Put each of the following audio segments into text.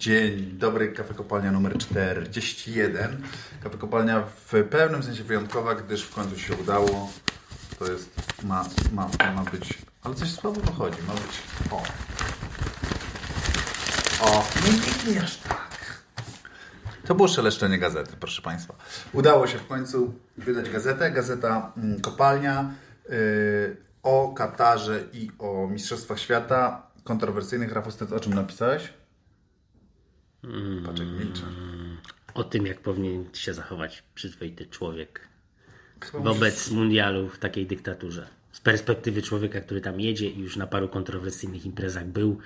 Dzień dobry, kafe kopalnia numer 41. Kafe kopalnia w pewnym sensie wyjątkowa, gdyż w końcu się udało. To jest, ma, ma, ma być, ale coś słabo wychodzi, ma być, o. O, nie, nie, nie aż tak. To było szeleszczenie gazety, proszę Państwa. Udało się w końcu wydać gazetę. Gazeta mm, Kopalnia yy, o Katarze i o Mistrzostwach Świata kontrowersyjnych. Rafał, ty o czym napisałeś? Paczek milczy. O tym, jak powinien się zachować przyzwoity człowiek wobec mundialu w takiej dyktaturze. Z perspektywy człowieka, który tam jedzie i już na paru kontrowersyjnych imprezach był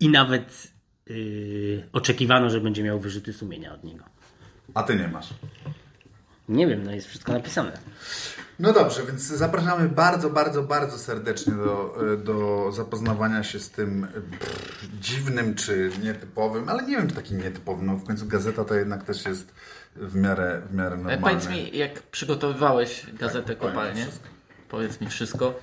i nawet yy, oczekiwano, że będzie miał wyrzuty sumienia od niego. A ty nie masz. Nie wiem, no jest wszystko napisane. No dobrze, więc zapraszamy bardzo, bardzo, bardzo serdecznie do, do zapoznawania się z tym pff, dziwnym czy nietypowym, ale nie wiem, czy takim nietypowym. No w końcu gazeta to jednak też jest w miarę, w miarę E, normalna. Powiedz mi, jak przygotowywałeś gazetę Tak, Kopalnie, powiedz mi wszystko,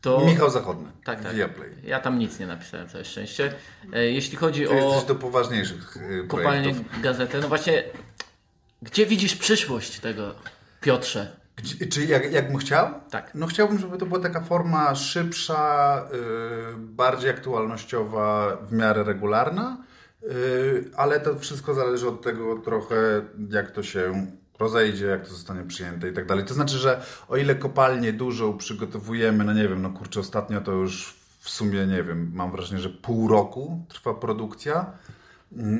to... Michał Zachodny, Tak, tak. Viaplay. Ja tam nic nie napisałem, całe szczęście. E, Jeśli chodzi Ty o jesteś do poważniejszych projektów. gazetę, no właśnie, gdzie widzisz przyszłość tego, Piotrze? Gdzie- Czy jak, jakbym chciał? Tak. No chciałbym, żeby to była taka forma szybsza, y, bardziej aktualnościowa, w miarę regularna, y, ale to wszystko zależy od tego trochę, jak to się rozejdzie, jak to zostanie przyjęte i tak dalej. To znaczy, że o ile kopalnie dużo przygotowujemy, no nie wiem, no kurczę, ostatnio to już w sumie, nie wiem, mam wrażenie, że pół roku trwa produkcja,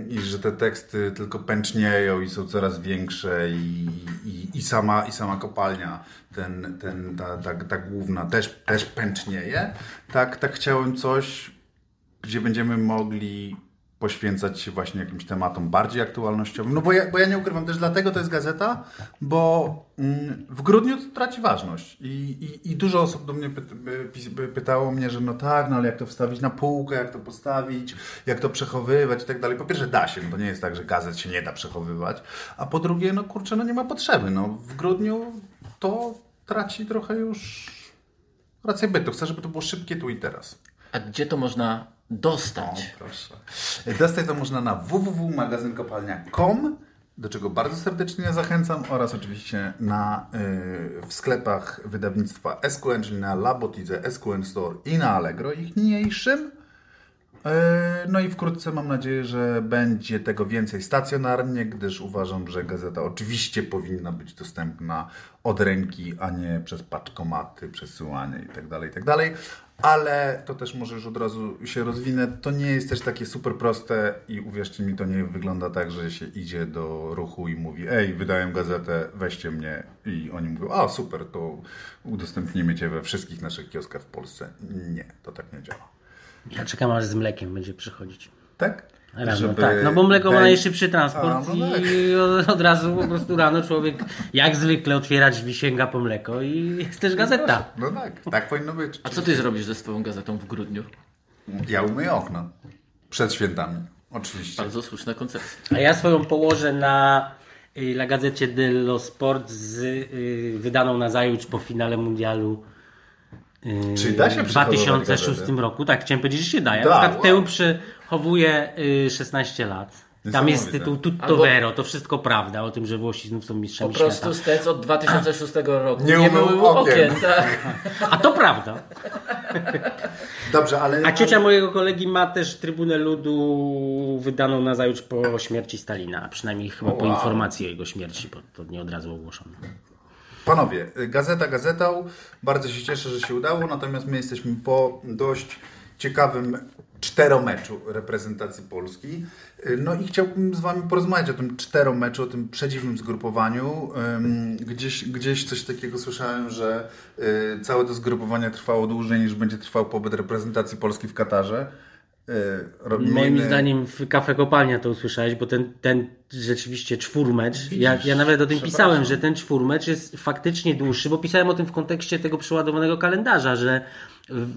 i że te teksty tylko pęcznieją i są coraz większe i, i, i, sama, i sama kopalnia, ten, ten, ta, ta, ta główna też, też pęcznieje, tak, tak chciałem coś, gdzie będziemy mogli poświęcać się właśnie jakimś tematom bardziej aktualnościowym. No bo ja, bo ja nie ukrywam, też dlatego to jest gazeta, bo mm, w grudniu to traci ważność I, i, i dużo osób do mnie by pytało mnie, że no tak, no ale jak to wstawić na półkę, jak to postawić, jak to przechowywać i tak dalej. Po pierwsze da się, no to nie jest tak, że gazet się nie da przechowywać, a po drugie, no kurczę, no nie ma potrzeby. No w grudniu to traci trochę już rację bytu. Chcę, żeby to było szybkie tu i teraz. A gdzie to można O, dostać? proszę. Dostać to można na www.magazynkopalnia.com, do czego bardzo serdecznie zachęcam, oraz oczywiście na, y, w sklepach wydawnictwa SQN, czyli na Labotidze, SQN Store i na Allegro, ich niniejszym. Y, No i wkrótce mam nadzieję, że będzie tego więcej stacjonarnie, gdyż uważam, że gazeta oczywiście powinna być dostępna od ręki, a nie przez paczkomaty, przesyłanie itd., itd. Ale to też może już od razu się rozwinę. To nie jest też takie super proste i uwierzcie mi, to nie wygląda tak, że się idzie do ruchu i mówi ej, wydałem gazetę, weźcie mnie i oni mówią, a super, to udostępnimy Cię we wszystkich naszych kioskach w Polsce. Nie, to tak nie działa. Ja czekam aż z mlekiem będzie przychodzić. Tak? Rano, Żeby tak, no bo mleko ma najszybszy transport A, no tak. i od, razu po prostu rano człowiek jak zwykle otwiera drzwi, sięga po mleko i jest też gazeta. No tak, tak powinno być. A co ty zrobisz ze swoją gazetą w grudniu? Ja umyję okno. Przed świętami. Oczywiście. Bardzo słuszna koncepcja. A ja swoją położę na y, La Gazecie dello Sport z y, wydaną na zajutrz po finale mundialu Czy da się w przechowywać 2006 gazety? roku. Tak, chciałem powiedzieć, że się da. Ja Da, na przykład wow. tę przechowuję y, 16 lat. Tam jest tytuł Tutto Albo- Vero, to wszystko prawda o tym, że Włosi znów są Po mistrzami prostu świata. Stec od 2006 roku Nie nie, umył mył okien. okien. tak. A to prawda. Dobrze, ale... A ciocia mojego kolegi ma też Trybunę Ludu wydaną na zajutrz po śmierci Stalina, a przynajmniej chyba po Wow. informacji o jego śmierci, bo to nie od razu ogłoszono. Panowie, gazeta gazetą. Bardzo się cieszę, że się udało, natomiast my jesteśmy po dość ciekawym czteromeczu reprezentacji Polski. No i chciałbym z Wami porozmawiać o tym czteromeczu, o tym przedziwnym zgrupowaniu. Gdzieś, gdzieś coś takiego słyszałem, że y, całe to zgrupowanie trwało dłużej niż będzie trwał pobyt reprezentacji Polski w Katarze. Robimy- Moim zdaniem w Kafe Kopalnia to usłyszałeś, bo ten, ten rzeczywiście czwórmecz, ja, ja nawet o tym pisałem, że ten czwórmecz jest faktycznie dłuższy, bo pisałem o tym w kontekście tego przeładowanego kalendarza, że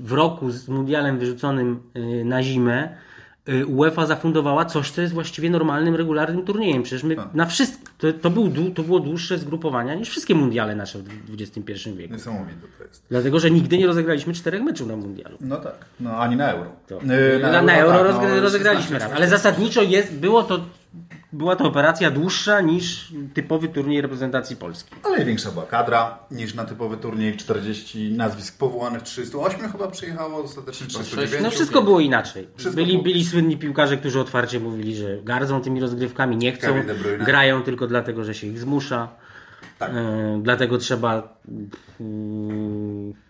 w roku z mundialem wyrzuconym y, na zimę UEFA zafundowała coś, co jest właściwie normalnym, regularnym turniejem. Przecież my na wszystko, to, to, był, to było dłuższe zgrupowania niż wszystkie mundiale nasze w XXI wieku. Niesamowite to jest. Dlatego, że nigdy nie rozegraliśmy czterech meczów na mundialu. No tak, no ani na euro. To, Yy, na, na euro tak, rozgry, no, rozegraliśmy 16, raz, ale zasadniczo jest, było to, była to operacja dłuższa niż typowy turniej reprezentacji Polski. Ale większa była kadra niż na typowy turniej 40 nazwisk powołanych, 308 chyba przyjechało, ostatecznie 309. No wszystko było inaczej. Wszystko Byli, było- byli słynni piłkarze, którzy otwarcie mówili, że gardzą tymi rozgrywkami, nie chcą, grają tylko dlatego, że się ich zmusza. Tak. E, dlatego trzeba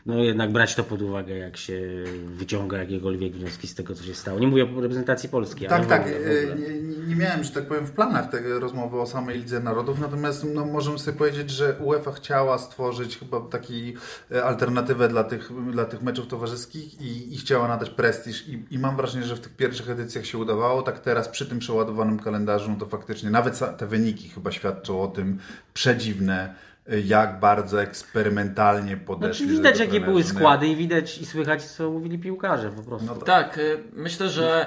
no jednak brać to pod uwagę, jak się wyciąga jakiekolwiek wnioski z tego, co się stało. Nie mówię o reprezentacji Polski, ale Tak, tak. e. Nie, nie- miałem, że tak powiem, w planach tej rozmowy o samej Lidze Narodów, natomiast no, możemy sobie powiedzieć, że UEFA chciała stworzyć chyba taki e, alternatywę dla tych, dla tych meczów towarzyskich i, i chciała nadać prestiż I, i mam wrażenie, że w tych pierwszych edycjach się udawało. Tak teraz przy tym przeładowanym kalendarzu, no to faktycznie nawet te wyniki chyba świadczą o tym przedziwne, jak bardzo eksperymentalnie podeszli. Znaczy, widać, jakie były składy i widać i słychać, co mówili piłkarze po prostu. No tak. Tak, y, myślę, że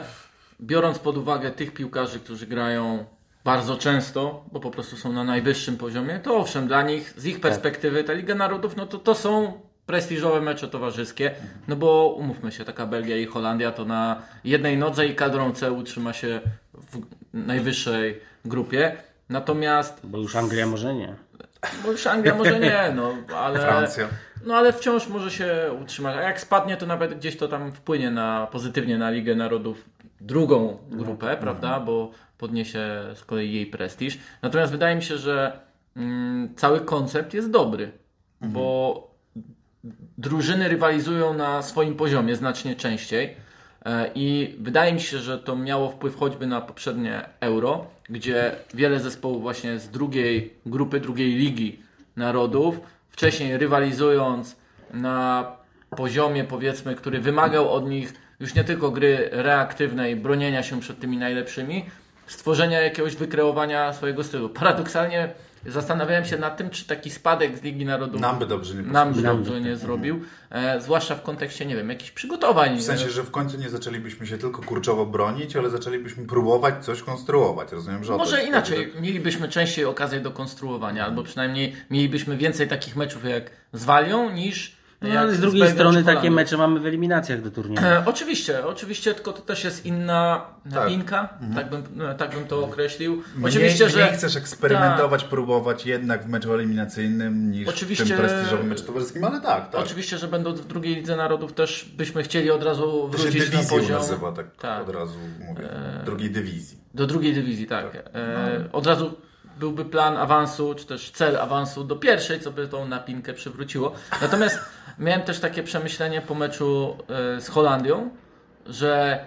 biorąc pod uwagę tych piłkarzy, którzy grają bardzo często, bo po prostu są na najwyższym poziomie, to owszem, dla nich, z ich perspektywy, ta Liga Narodów, no to to są prestiżowe mecze towarzyskie, no bo umówmy się, taka Belgia i Holandia to na jednej nodze i kadrą C utrzyma się w najwyższej grupie. Natomiast, Bo już Anglia może nie. Bo już Anglia może nie, no ale... Francja. No ale wciąż może się utrzymać. A jak spadnie, to nawet gdzieś to tam wpłynie na pozytywnie na Ligę Narodów drugą grupę, prawda? Bo podniesie z kolei jej prestiż. Natomiast wydaje mi się, że mm, cały koncept jest dobry, bo drużyny rywalizują na swoim poziomie znacznie częściej. E, I wydaje mi się, że to miało wpływ choćby na poprzednie Euro, gdzie wiele zespołów właśnie z drugiej grupy, drugiej ligi narodów, wcześniej rywalizując na poziomie powiedzmy, który wymagał od nich już nie tylko gry reaktywnej, bronienia się przed tymi najlepszymi, stworzenia jakiegoś wykreowania swojego stylu. Paradoksalnie zastanawiałem się nad tym, czy taki spadek z Ligi Narodów Nam by dobrze nie nam by dobrze nie zrobił, e, zwłaszcza w kontekście, nie wiem, jakichś przygotowań. W sensie, że w końcu nie zaczęlibyśmy się tylko kurczowo bronić, ale zaczęlibyśmy próbować coś konstruować. Rozumiem, że Może chodzi, inaczej, tak? mielibyśmy częściej okazję do konstruowania, albo przynajmniej mielibyśmy więcej takich meczów jak z Walią niż No, ale z drugiej strony takie mecze mamy w eliminacjach do turnieju. E, oczywiście, oczywiście, tylko to też jest inna Tak. Mhm. napinka, tak, bym, no, tak bym to określił. Mniej, Oczywiście, mniej że Tak. chcesz eksperymentować, próbować jednak w meczu eliminacyjnym niż Oczywiście- w tym prestiżowym meczu towarzyskim, ale tak, tak. Oczywiście, że będąc w drugiej lidze narodów też byśmy chcieli od razu To się wrócić na poziom. nazywa, tak, Tak. od razu mówię. Drugiej dywizji. Do drugiej dywizji, tak. E, od razu byłby plan awansu, czy też cel awansu do pierwszej, co by tą napinkę przywróciło. Natomiast miałem też takie przemyślenie po meczu e, z Holandią, że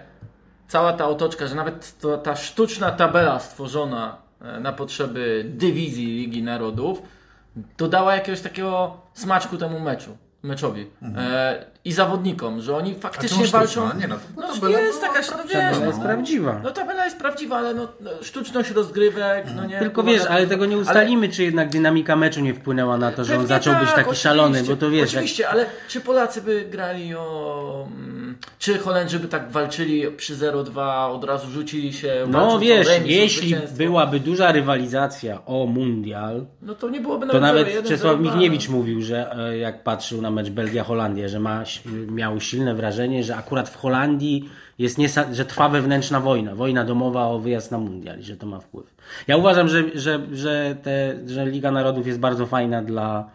cała ta otoczka, że nawet to, ta sztuczna tabela stworzona e, na potrzeby dywizji Ligi Narodów dodała jakiegoś takiego smaczku temu meczu. Meczowi e, i zawodnikom, że oni faktycznie walczą. Nie, no to No, tabela jest taka, no wiesz, To jest prawdziwa. no tabela jest prawdziwa, ale no, no, sztuczność rozgrywek, no nie. Tylko wiesz, ale tego nie ustalimy, czy jednak dynamika meczu nie wpłynęła na to, że on Pewnie zaczął być tak, taki oczywiście, szalony, bo to wiesz, jak, Oczywiście, ale czy Polacy by grali o... mm, Czy Holendrzy by tak walczyli przy 0-2, od razu rzucili się... no wiesz, remis, jeśli byłaby duża rywalizacja o mundial, No to nie byłoby to nawet 0-1, Czesław 0-2. Michniewicz mówił, że e, jak patrzył na mecz Belgia-Holandia, że ma, miał silne wrażenie, że akurat w Holandii jest niesa- że trwa wewnętrzna wojna, wojna domowa o wyjazd na mundial i że to ma wpływ. Ja uważam, że, że, że, te, że Liga Narodów jest bardzo fajna dla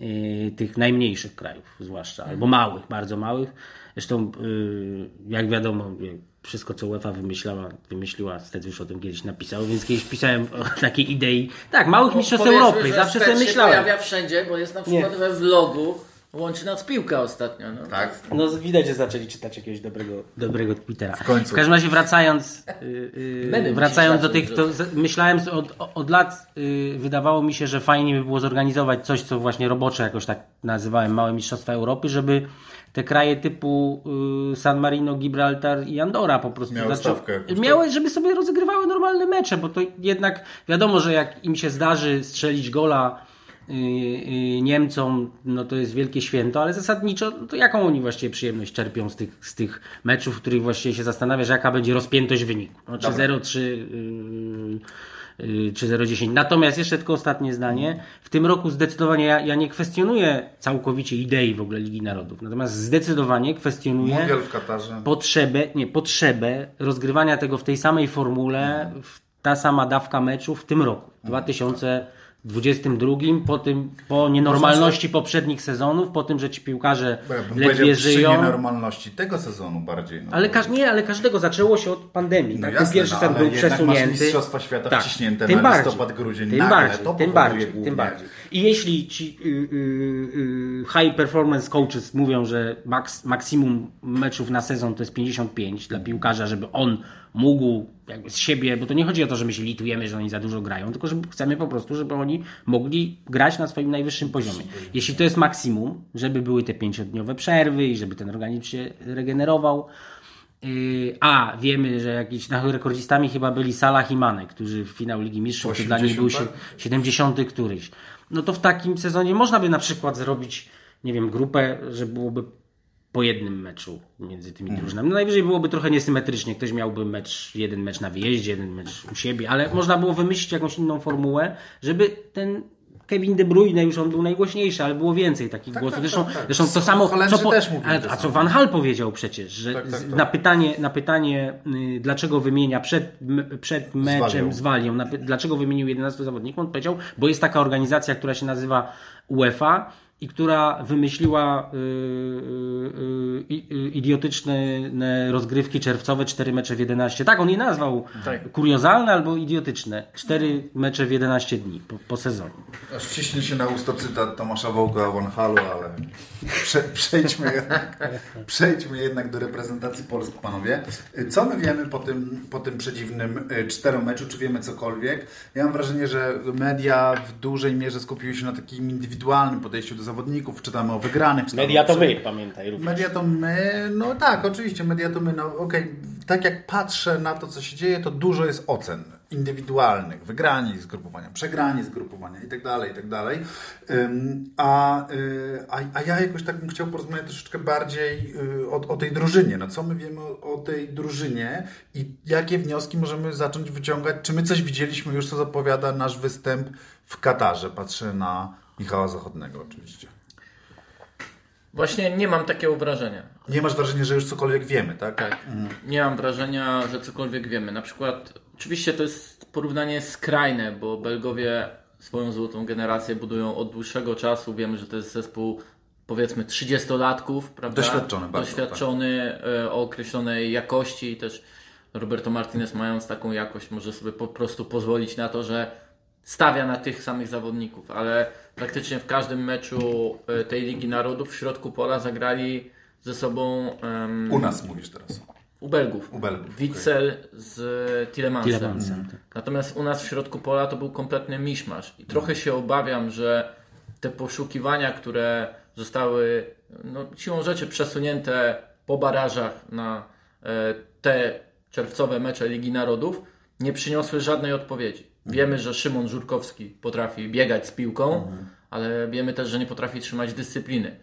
y, tych najmniejszych krajów zwłaszcza, albo małych, bardzo małych. Zresztą y, jak wiadomo, y, wszystko co UEFA wymyślała, wymyśliła, wtedy już o tym kiedyś napisał, więc kiedyś pisałem o takiej idei. Tak, małych mistrzostw Europy, zawsze sobie się myślałem. pojawia wszędzie, bo jest na przykład we vlogu Łączy nas piłka ostatnio. No. Tak? No widać, że zaczęli czytać jakiegoś dobrego, dobrego Twittera. W końcu. W każdym razie wracając, yy, yy, wracając do tych, to z- myślałem od, od lat, yy, wydawało mi się, że fajnie by było zorganizować coś, co właśnie robocze jakoś tak nazywałem, małe mistrzostwa Europy, żeby te kraje typu yy, San Marino, Gibraltar i Andora po prostu Miały zaczą- stawkę miały, żeby sobie rozgrywały normalne mecze, bo to jednak wiadomo, że jak im się zdarzy strzelić gola y, y, Y, y, Niemcom no to jest wielkie święto, ale zasadniczo no to jaką oni właściwie przyjemność czerpią z tych, z tych meczów, w których właściwie się zastanawiasz, jaka będzie rozpiętość wyniku. No, czy 0, y, czy, czy 0,10. Natomiast jeszcze tylko ostatnie zdanie. W tym roku zdecydowanie ja, ja, nie kwestionuję całkowicie idei w ogóle Ligi Narodów, natomiast zdecydowanie kwestionuję potrzebę, nie, potrzebę rozgrywania tego w tej samej formule, ta sama dawka meczów w tym roku, 2000 22, po tym, po nienormalności poprzednich sezonów, po tym, że ci piłkarze ja ledwie żyją. Przy nienormalności tego sezonu bardziej. No ale, nie, ale każdego zaczęło się od pandemii. No tak? jasne, ten pierwszy no, sezon był przesunięty. Masz Mistrzostwa Świata tak, wciśnięte tym na listopad, grudzień, tym nagle, bardziej, tym bardziej, głównie. tym bardziej. I jeśli ci y, y, y, high performance coaches mówią, że maks, maksimum meczów na sezon to jest 55 dla piłkarza, żeby on mógł jakby z siebie, bo to nie chodzi o to, że my się litujemy, że oni za dużo grają, tylko że chcemy po prostu, żeby oni mogli grać na swoim najwyższym poziomie. Jeśli to jest maksimum, żeby były te pięciodniowe przerwy i żeby ten organizm się regenerował, Yy, A, wiemy, że jakiś no, rekordzistami chyba byli Salah i Mane, którzy w finał Ligi Mistrzów, to dla nich był 80, się 70 któryś. No to w takim sezonie można by na przykład zrobić, nie wiem, grupę, że byłoby po jednym meczu między tymi drużynami. No najwyżej byłoby trochę niesymetrycznie. Ktoś miałby mecz, jeden mecz na wyjeździe, jeden mecz u siebie, ale można było wymyślić jakąś inną formułę, żeby ten Kevin De Bruyne, już on był najgłośniejszy, ale było więcej takich głosów. tak, Zresztą, tak, tak. zresztą to samo, co po, ale, a co. Van Hal powiedział przecież, że Tak, tak, tak. na pytanie, na pytanie y, dlaczego wymienia przed, przed meczem z Walią, dlaczego wymienił 11 zawodników, on powiedział, bo jest taka organizacja, która się nazywa UEFA i która wymyśliła y, y, y, idiotyczne rozgrywki czerwcowe, 4 mecze w 11. Tak, on je nazwał Tak. kuriozalne albo idiotyczne. 4 mecze w 11 dni po, po sezonie. Aż wciśnie się na usto cytat Tomasza Wołka o Van Halu, ale prze, przejdźmy, jednak, przejdźmy jednak do reprezentacji Polski, panowie. Co my wiemy po tym, po tym przedziwnym y, czteromeczu? Czy wiemy cokolwiek? Ja mam wrażenie, że media w dużej mierze skupiły się na takim indywidualnym podejściu do zawodników. Czytamy o wygranych. czytamy Media to my, pamiętaj również. Media to my, no tak, oczywiście, media to my, no okej, tak jak patrzę na to, co się dzieje, to dużo jest ocen indywidualnych, wygrani z grupowania, przegrani z grupowania i tak dalej, i tak A, y, a, a ja jakoś tak bym chciał porozmawiać troszeczkę bardziej y, o, o tej drużynie. No co my wiemy o, o tej drużynie i jakie wnioski możemy zacząć wyciągać? Czy my coś widzieliśmy już, co zapowiada nasz występ w Katarze? Patrzę na Michała Zachodnego oczywiście. Właśnie nie mam takiego wrażenia. Nie masz wrażenia, że już cokolwiek wiemy, tak? Tak. Nie mam wrażenia, że cokolwiek wiemy. Na przykład, oczywiście to jest porównanie skrajne, bo Belgowie swoją złotą generację budują od dłuższego czasu. Wiemy, że to jest zespół powiedzmy 30-latków, prawda? Doświadczony bardzo, Doświadczony e, o określonej jakości i też Roberto Martinez mając taką jakość może sobie po prostu pozwolić na to, że stawia na tych samych zawodników, ale praktycznie w każdym meczu e, tej Ligi Narodów w środku pola zagrali ze sobą em, U nas mówisz teraz. u Belgów. U Belgów, Witzel z Tillemansem. Tillemansem, tak. Natomiast u nas w środku pola to był kompletny miszmasz. I trochę się obawiam, że te poszukiwania, które zostały no, siłą rzeczy przesunięte po barażach na e, te czerwcowe mecze Ligi Narodów, nie przyniosły żadnej odpowiedzi. Wiemy, że Szymon Żurkowski potrafi biegać z piłką, ale wiemy też, że nie potrafi trzymać dyscypliny.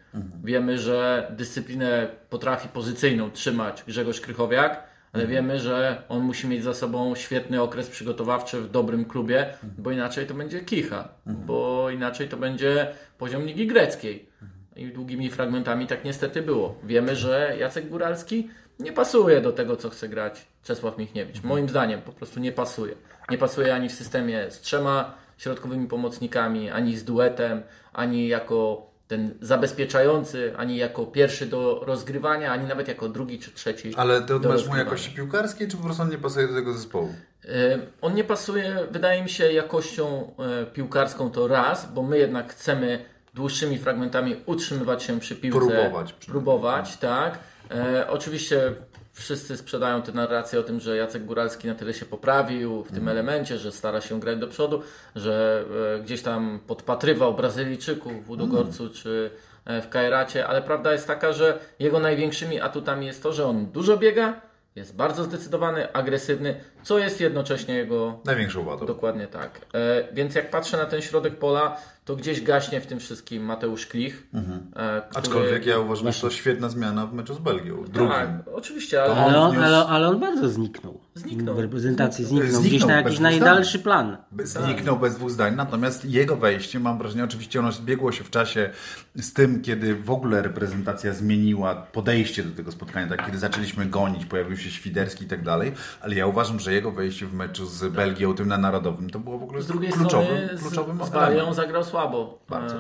Wiemy, że dyscyplinę potrafi pozycyjną trzymać Grzegorz Krychowiak, ale wiemy, że on musi mieć za sobą świetny okres przygotowawczy w dobrym klubie, bo inaczej to będzie kicha, bo inaczej to będzie poziom Ligi Greckiej. I długimi fragmentami tak niestety było. Wiemy, że Jacek Góralski nie pasuje do tego, co chce grać Czesław Michniewicz. Moim zdaniem po prostu nie pasuje. Nie pasuje ani w systemie z trzema środkowymi pomocnikami, ani z duetem, ani jako ten zabezpieczający, ani jako pierwszy do rozgrywania, ani nawet jako drugi czy trzeci. Ale ty do odmawiasz mu jakości piłkarskiej, czy po prostu on nie pasuje do tego zespołu? E, On nie pasuje, wydaje mi się, jakością e, piłkarską to raz, bo my jednak chcemy dłuższymi fragmentami utrzymywać się przy piłce. Próbować. Próbować, tak. E, oczywiście wszyscy sprzedają tę narrację o tym, że Jacek Góralski na tyle się poprawił w tym Mhm. elemencie, że stara się grać do przodu, że e, gdzieś tam podpatrywał Brazylijczyków w Udogorcu Mhm. czy e, w Kairacie, ale prawda jest taka, że jego największymi atutami jest to, że on dużo biega, jest bardzo zdecydowany, agresywny, co jest jednocześnie jego Największą wadą. Dokładnie tak. E, więc jak patrzę na ten środek pola, to gdzieś gaśnie w tym wszystkim Mateusz Klich. Mhm. e, który- Aczkolwiek ja uważam, że to świetna zmiana w meczu z Belgią. Drugim. Tak, oczywiście, ale Ale on, wniósł- ale, ale on bardzo zniknął. Zniknął. W reprezentacji Zniknął. zniknął. Gdzieś na jakiś najdalszy plan. Bez- Zniknął bez dwóch zdań, natomiast jego wejście, mam wrażenie, oczywiście ono zbiegło się w czasie z tym, kiedy w ogóle reprezentacja zmieniła podejście do tego spotkania, tak, kiedy zaczęliśmy gonić, pojawił się Świderski i tak dalej, ale ja uważam, że jego wejście w meczu z Belgią, tym na Narodowym, to było w ogóle z drugiej kluczowym, strony kluczowym z, z. Walią zagrał słabo. Bardzo.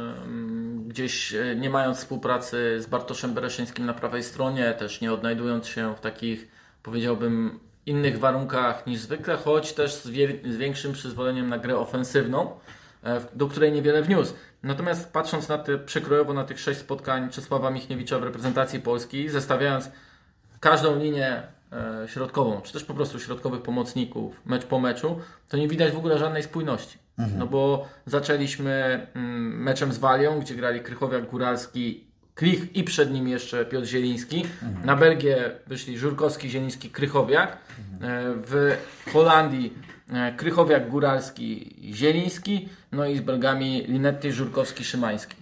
Gdzieś e, nie mając współpracy z Bartoszem Bereszyńskim na prawej stronie, też nie odnajdując się w takich, powiedziałbym, innych warunkach niż zwykle, choć też z, z większym przyzwoleniem na grę ofensywną, e, do której niewiele wniósł. Natomiast patrząc na te przekrojowo na tych sześć spotkań Czesława Michniewicza w reprezentacji Polski, zestawiając każdą linię środkową, czy też po prostu środkowych pomocników, mecz po meczu, to nie widać w ogóle żadnej spójności. No bo zaczęliśmy mm, meczem z Walią, gdzie grali Krychowiak, Góralski, Klich i przed nim jeszcze Piotr Zieliński. Na Belgię wyszli Żurkowski, Zieliński, Krychowiak. E, W Holandii e, Krychowiak, Góralski, Zieliński. No i z Belgami Linetti, Żurkowski, Szymański.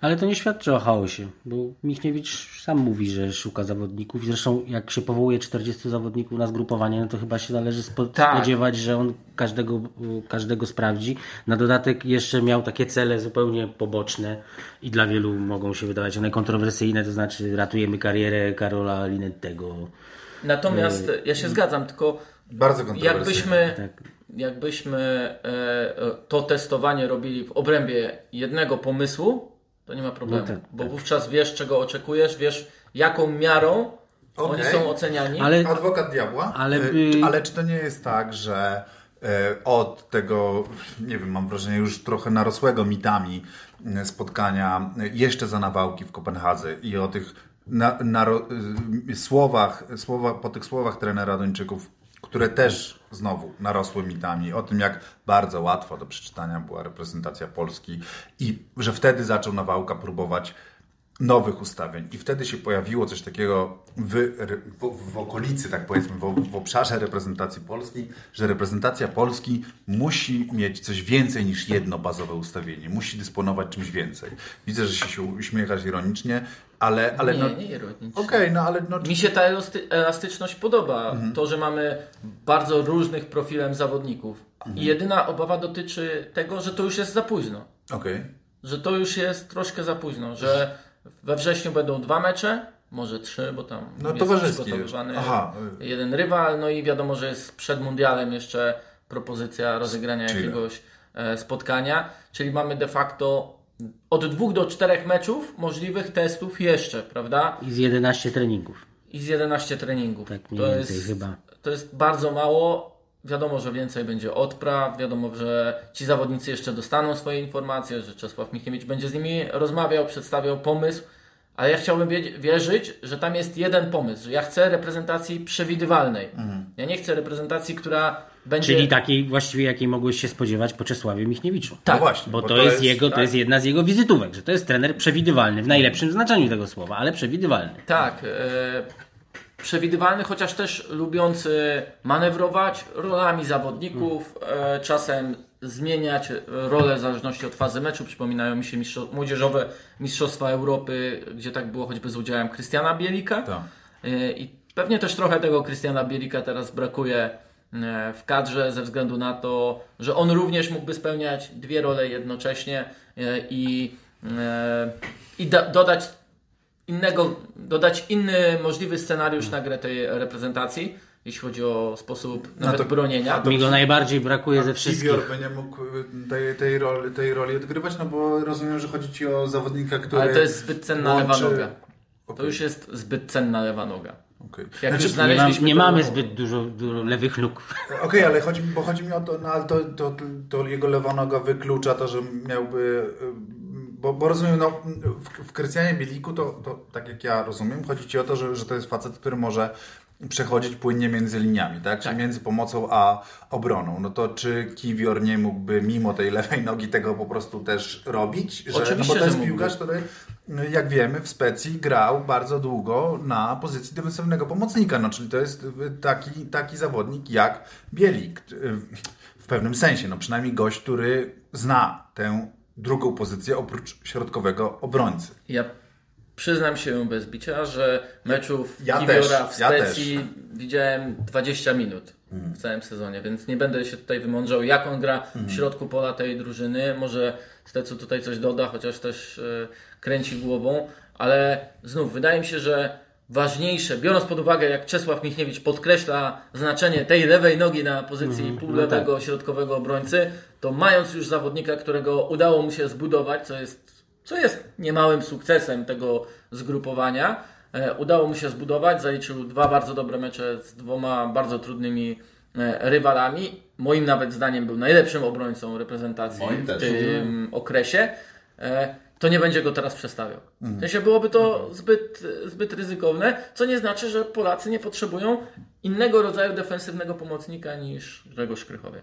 Ale to nie świadczy o chaosie, bo Michniewicz sam mówi, że szuka zawodników. Zresztą jak się powołuje 40 zawodników na zgrupowanie, no to chyba się należy Tak. spodziewać, że on każdego, każdego sprawdzi. Na dodatek jeszcze miał takie cele zupełnie poboczne i dla wielu mogą się wydawać one kontrowersyjne, to znaczy ratujemy karierę Karola Linettego. Natomiast ja się zgadzam, tylko Bardzo kontrowersyjny. jakbyśmy, Tak. jakbyśmy e, e, to testowanie robili w obrębie jednego pomysłu, to nie ma problemu, No tak, bo wówczas wiesz, czego oczekujesz, wiesz, jaką miarą oni Okej. są oceniani. Ale Adwokat diabła, Ale ale, by- ale czy to nie jest tak, że e, od tego, nie wiem, mam wrażenie już trochę narosłego mitami e, spotkania e, jeszcze za nawałki w Kopenhadze i o tych na, naro, e, słowach, słowa, po tych słowach trenera Duńczyków, które też znowu narosły mitami, o tym jak bardzo łatwo do przeczytania była reprezentacja Polski i że wtedy zaczął Nawałka próbować nowych ustawień. I wtedy się pojawiło coś takiego w, w, w okolicy, tak powiedzmy, w, w obszarze reprezentacji Polski, że reprezentacja Polski musi mieć coś więcej niż jedno bazowe ustawienie. Musi dysponować czymś więcej. Widzę, że się uśmiechasz ironicznie, ale... ale nie, no, nie ironicznie. Okej, no ale... No, Mi się ta elasty- elastyczność podoba. Mhm. To, że mamy bardzo różnych profilem zawodników. Mhm. I jedyna obawa dotyczy tego, że to już jest za późno. Okej. że to już jest troszkę za późno, że we wrześniu będą dwa mecze, może trzy, bo tam No, jest przygotowywany Aha. jeden rywal, no i wiadomo, że jest przed mundialem jeszcze propozycja rozegrania Chile. jakiegoś e, spotkania, czyli mamy de facto od dwóch do czterech meczów możliwych testów jeszcze, prawda? i z 11 treningów. I z 11 treningów. Tak mniej więcej chyba. To jest bardzo mało. Wiadomo, że więcej będzie odpraw, wiadomo, że ci zawodnicy jeszcze dostaną swoje informacje, że Czesław Michniewicz będzie z nimi rozmawiał, przedstawiał pomysł, ale ja chciałbym wierzyć, że tam jest jeden pomysł, że ja chcę reprezentacji przewidywalnej. Ja nie chcę reprezentacji, która będzie... Czyli takiej właściwie, jakiej mogłeś się spodziewać po Czesławie Michniewiczu. Tak, No właśnie, Bo to, jest, jego, to tak. jest jedna z jego wizytówek, że to jest trener przewidywalny, w najlepszym znaczeniu tego słowa, ale przewidywalny. Tak, e, przewidywalny, chociaż też lubiący manewrować rolami zawodników, e, czasem zmieniać rolę w zależności od fazy meczu. Przypominają mi się mistrzo- młodzieżowe Mistrzostwa Europy, gdzie tak było choćby z udziałem Krystiana Bielika. Tak. E, I pewnie też trochę tego Krystiana Bielika teraz brakuje e, w kadrze ze względu na to, że on również mógłby spełniać dwie role jednocześnie i, i da, dodać innego, dodać inny możliwy scenariusz na grę tej reprezentacji, jeśli chodzi o sposób nawet to- bronienia. to- Mi go najbardziej brakuje ze wszystkich. Kiwior by nie mógł y, tej, tej, roli, tej roli odgrywać, no bo rozumiem, że chodzi Ci o zawodnika, który Ale to jest zbyt cenna lewa łączy- noga. To Okej. już jest zbyt cenna lewa noga. Okej. Jak Znaczy, już Nie, mam, znaleźliśmy nie to- mamy zbyt dużo, dużo lewych nóg. Okej, ale chodzi, bo chodzi mi o to, no, ale to, to, to jego lewa noga wyklucza to, że miałby. Bo, bo rozumiem, no, w, w Krystianie Bieliku to, to, tak jak ja rozumiem, chodzi ci o to, że, że to jest facet, który może przechodzić płynnie między liniami, tak? Czyli między pomocą a obroną. No to czy Kiwior nie mógłby mimo tej lewej nogi tego po prostu też robić? Że, no Oczywiście, bo to jest piłkarz, który jak wiemy w Specji grał bardzo długo na pozycji defensywnego pomocnika, no czyli to jest taki, taki zawodnik jak Bielik w pewnym sensie, no przynajmniej gość, który zna tę drugą pozycję oprócz środkowego obrońcy. Ja przyznam się bez bicia, że meczów Ja Kiwiora w ja Specji widziałem 20 minut w całym sezonie, więc nie będę się tutaj wymądrzał, jak on gra w środku pola tej drużyny. Może Stecu tutaj coś doda, chociaż też e, kręci głową, ale znów wydaje mi się, że ważniejsze, biorąc pod uwagę, jak Czesław Michniewicz podkreśla znaczenie tej lewej nogi na pozycji półlewego, środkowego obrońcy, to mając już zawodnika, którego udało mu się zbudować, co jest co jest niemałym sukcesem tego zgrupowania. E, udało mu się zbudować, zaliczył dwa bardzo dobre mecze z dwoma bardzo trudnymi e, rywalami. Moim nawet zdaniem był najlepszym obrońcą reprezentacji Moim w tym okresie. E, to nie będzie go teraz przestawiał. W sensie byłoby to zbyt, zbyt ryzykowne, co nie znaczy, że Polacy nie potrzebują innego rodzaju defensywnego pomocnika niż Grzegorz Krychowie.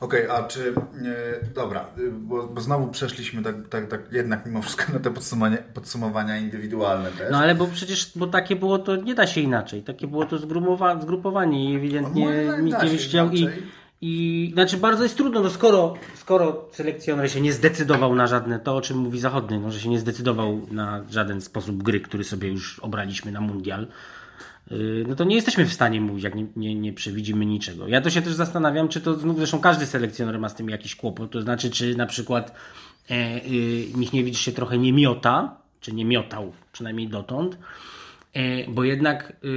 Okej, a czy. E, dobra, y, bo, bo znowu przeszliśmy tak, tak, tak jednak mimo wszystko na te podsumowania, podsumowania indywidualne też. No ale bo przecież, bo takie było to, nie da się inaczej. Takie było to zgrumowa- zgrupowanie i No, ewidentnie zdaniem nikt nie chciał i, inaczej. I znaczy bardzo jest trudno, no skoro, skoro selekcjoner się nie zdecydował na żadne, to o czym mówi Zachodny, no, że się nie zdecydował na żaden sposób gry, który sobie już obraliśmy na mundial, yy, no to nie jesteśmy w stanie mówić, jak nie, nie, nie przewidzimy niczego. Ja to się też zastanawiam, czy to znów, zresztą każdy selekcjoner ma z tym jakiś kłopot, to znaczy, czy na przykład e, y, Michniewicz się trochę nie miota, czy nie miotał, przynajmniej dotąd, E, Bo jednak y,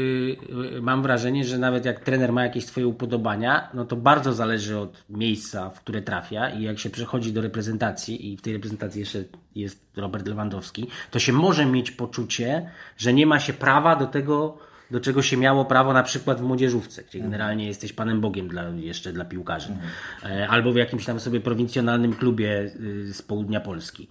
y, mam wrażenie, że nawet jak trener ma jakieś swoje upodobania, no to bardzo zależy od miejsca, w które trafia i jak się przechodzi do reprezentacji i w tej reprezentacji jeszcze jest Robert Lewandowski, to się może mieć poczucie, że nie ma się prawa do tego, do czego się miało prawo na przykład w młodzieżówce, gdzie generalnie jesteś panem Bogiem dla, jeszcze dla piłkarzy. E, Albo w jakimś tam sobie prowincjonalnym klubie y, z południa Polski.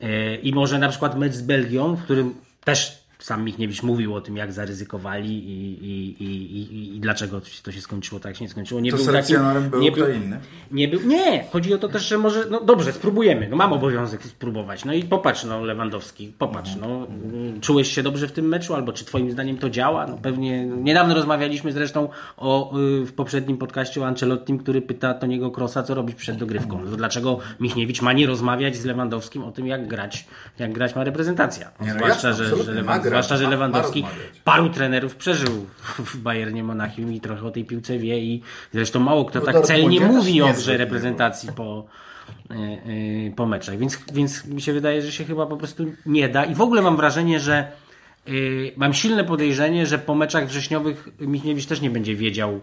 E, I może na przykład mecz z Belgią, w którym też sam Michniewicz mówił o tym, jak zaryzykowali i, i, i, i, dlaczego to się skończyło tak, jak się nie skończyło. Nie to był selekcjonerem takim, był nie kto inny. nie był. Nie, chodzi o to też, że może. No dobrze, spróbujemy. No mam obowiązek spróbować. No i popatrz, no Lewandowski, popatrz, no. mm, Czułeś się dobrze w tym meczu, albo czy Twoim zdaniem to działa? No pewnie. Niedawno rozmawialiśmy zresztą o, y, w poprzednim podcaście o Ancelottim, który pyta Toniego Krosa, co robić przed dogrywką. No dlaczego Michniewicz ma nie rozmawiać z Lewandowskim o tym, jak grać, jak grać ma reprezentacja? Nie, no zwłaszcza, jasne, że, że, ma Lewan- grać, zwłaszcza, że ma- ma Lewandowski paru trenerów przeżył w Bayernie Monachium i trochę o tej piłce wie i zresztą mało kto W tak celnie mówi o grze nie reprezentacji po, e, e, po meczach. Więc, więc mi się wydaje, że się chyba po prostu nie da. I w ogóle mam wrażenie, że e, mam silne podejrzenie, że po meczach wrześniowych Michniewicz też nie będzie wiedział,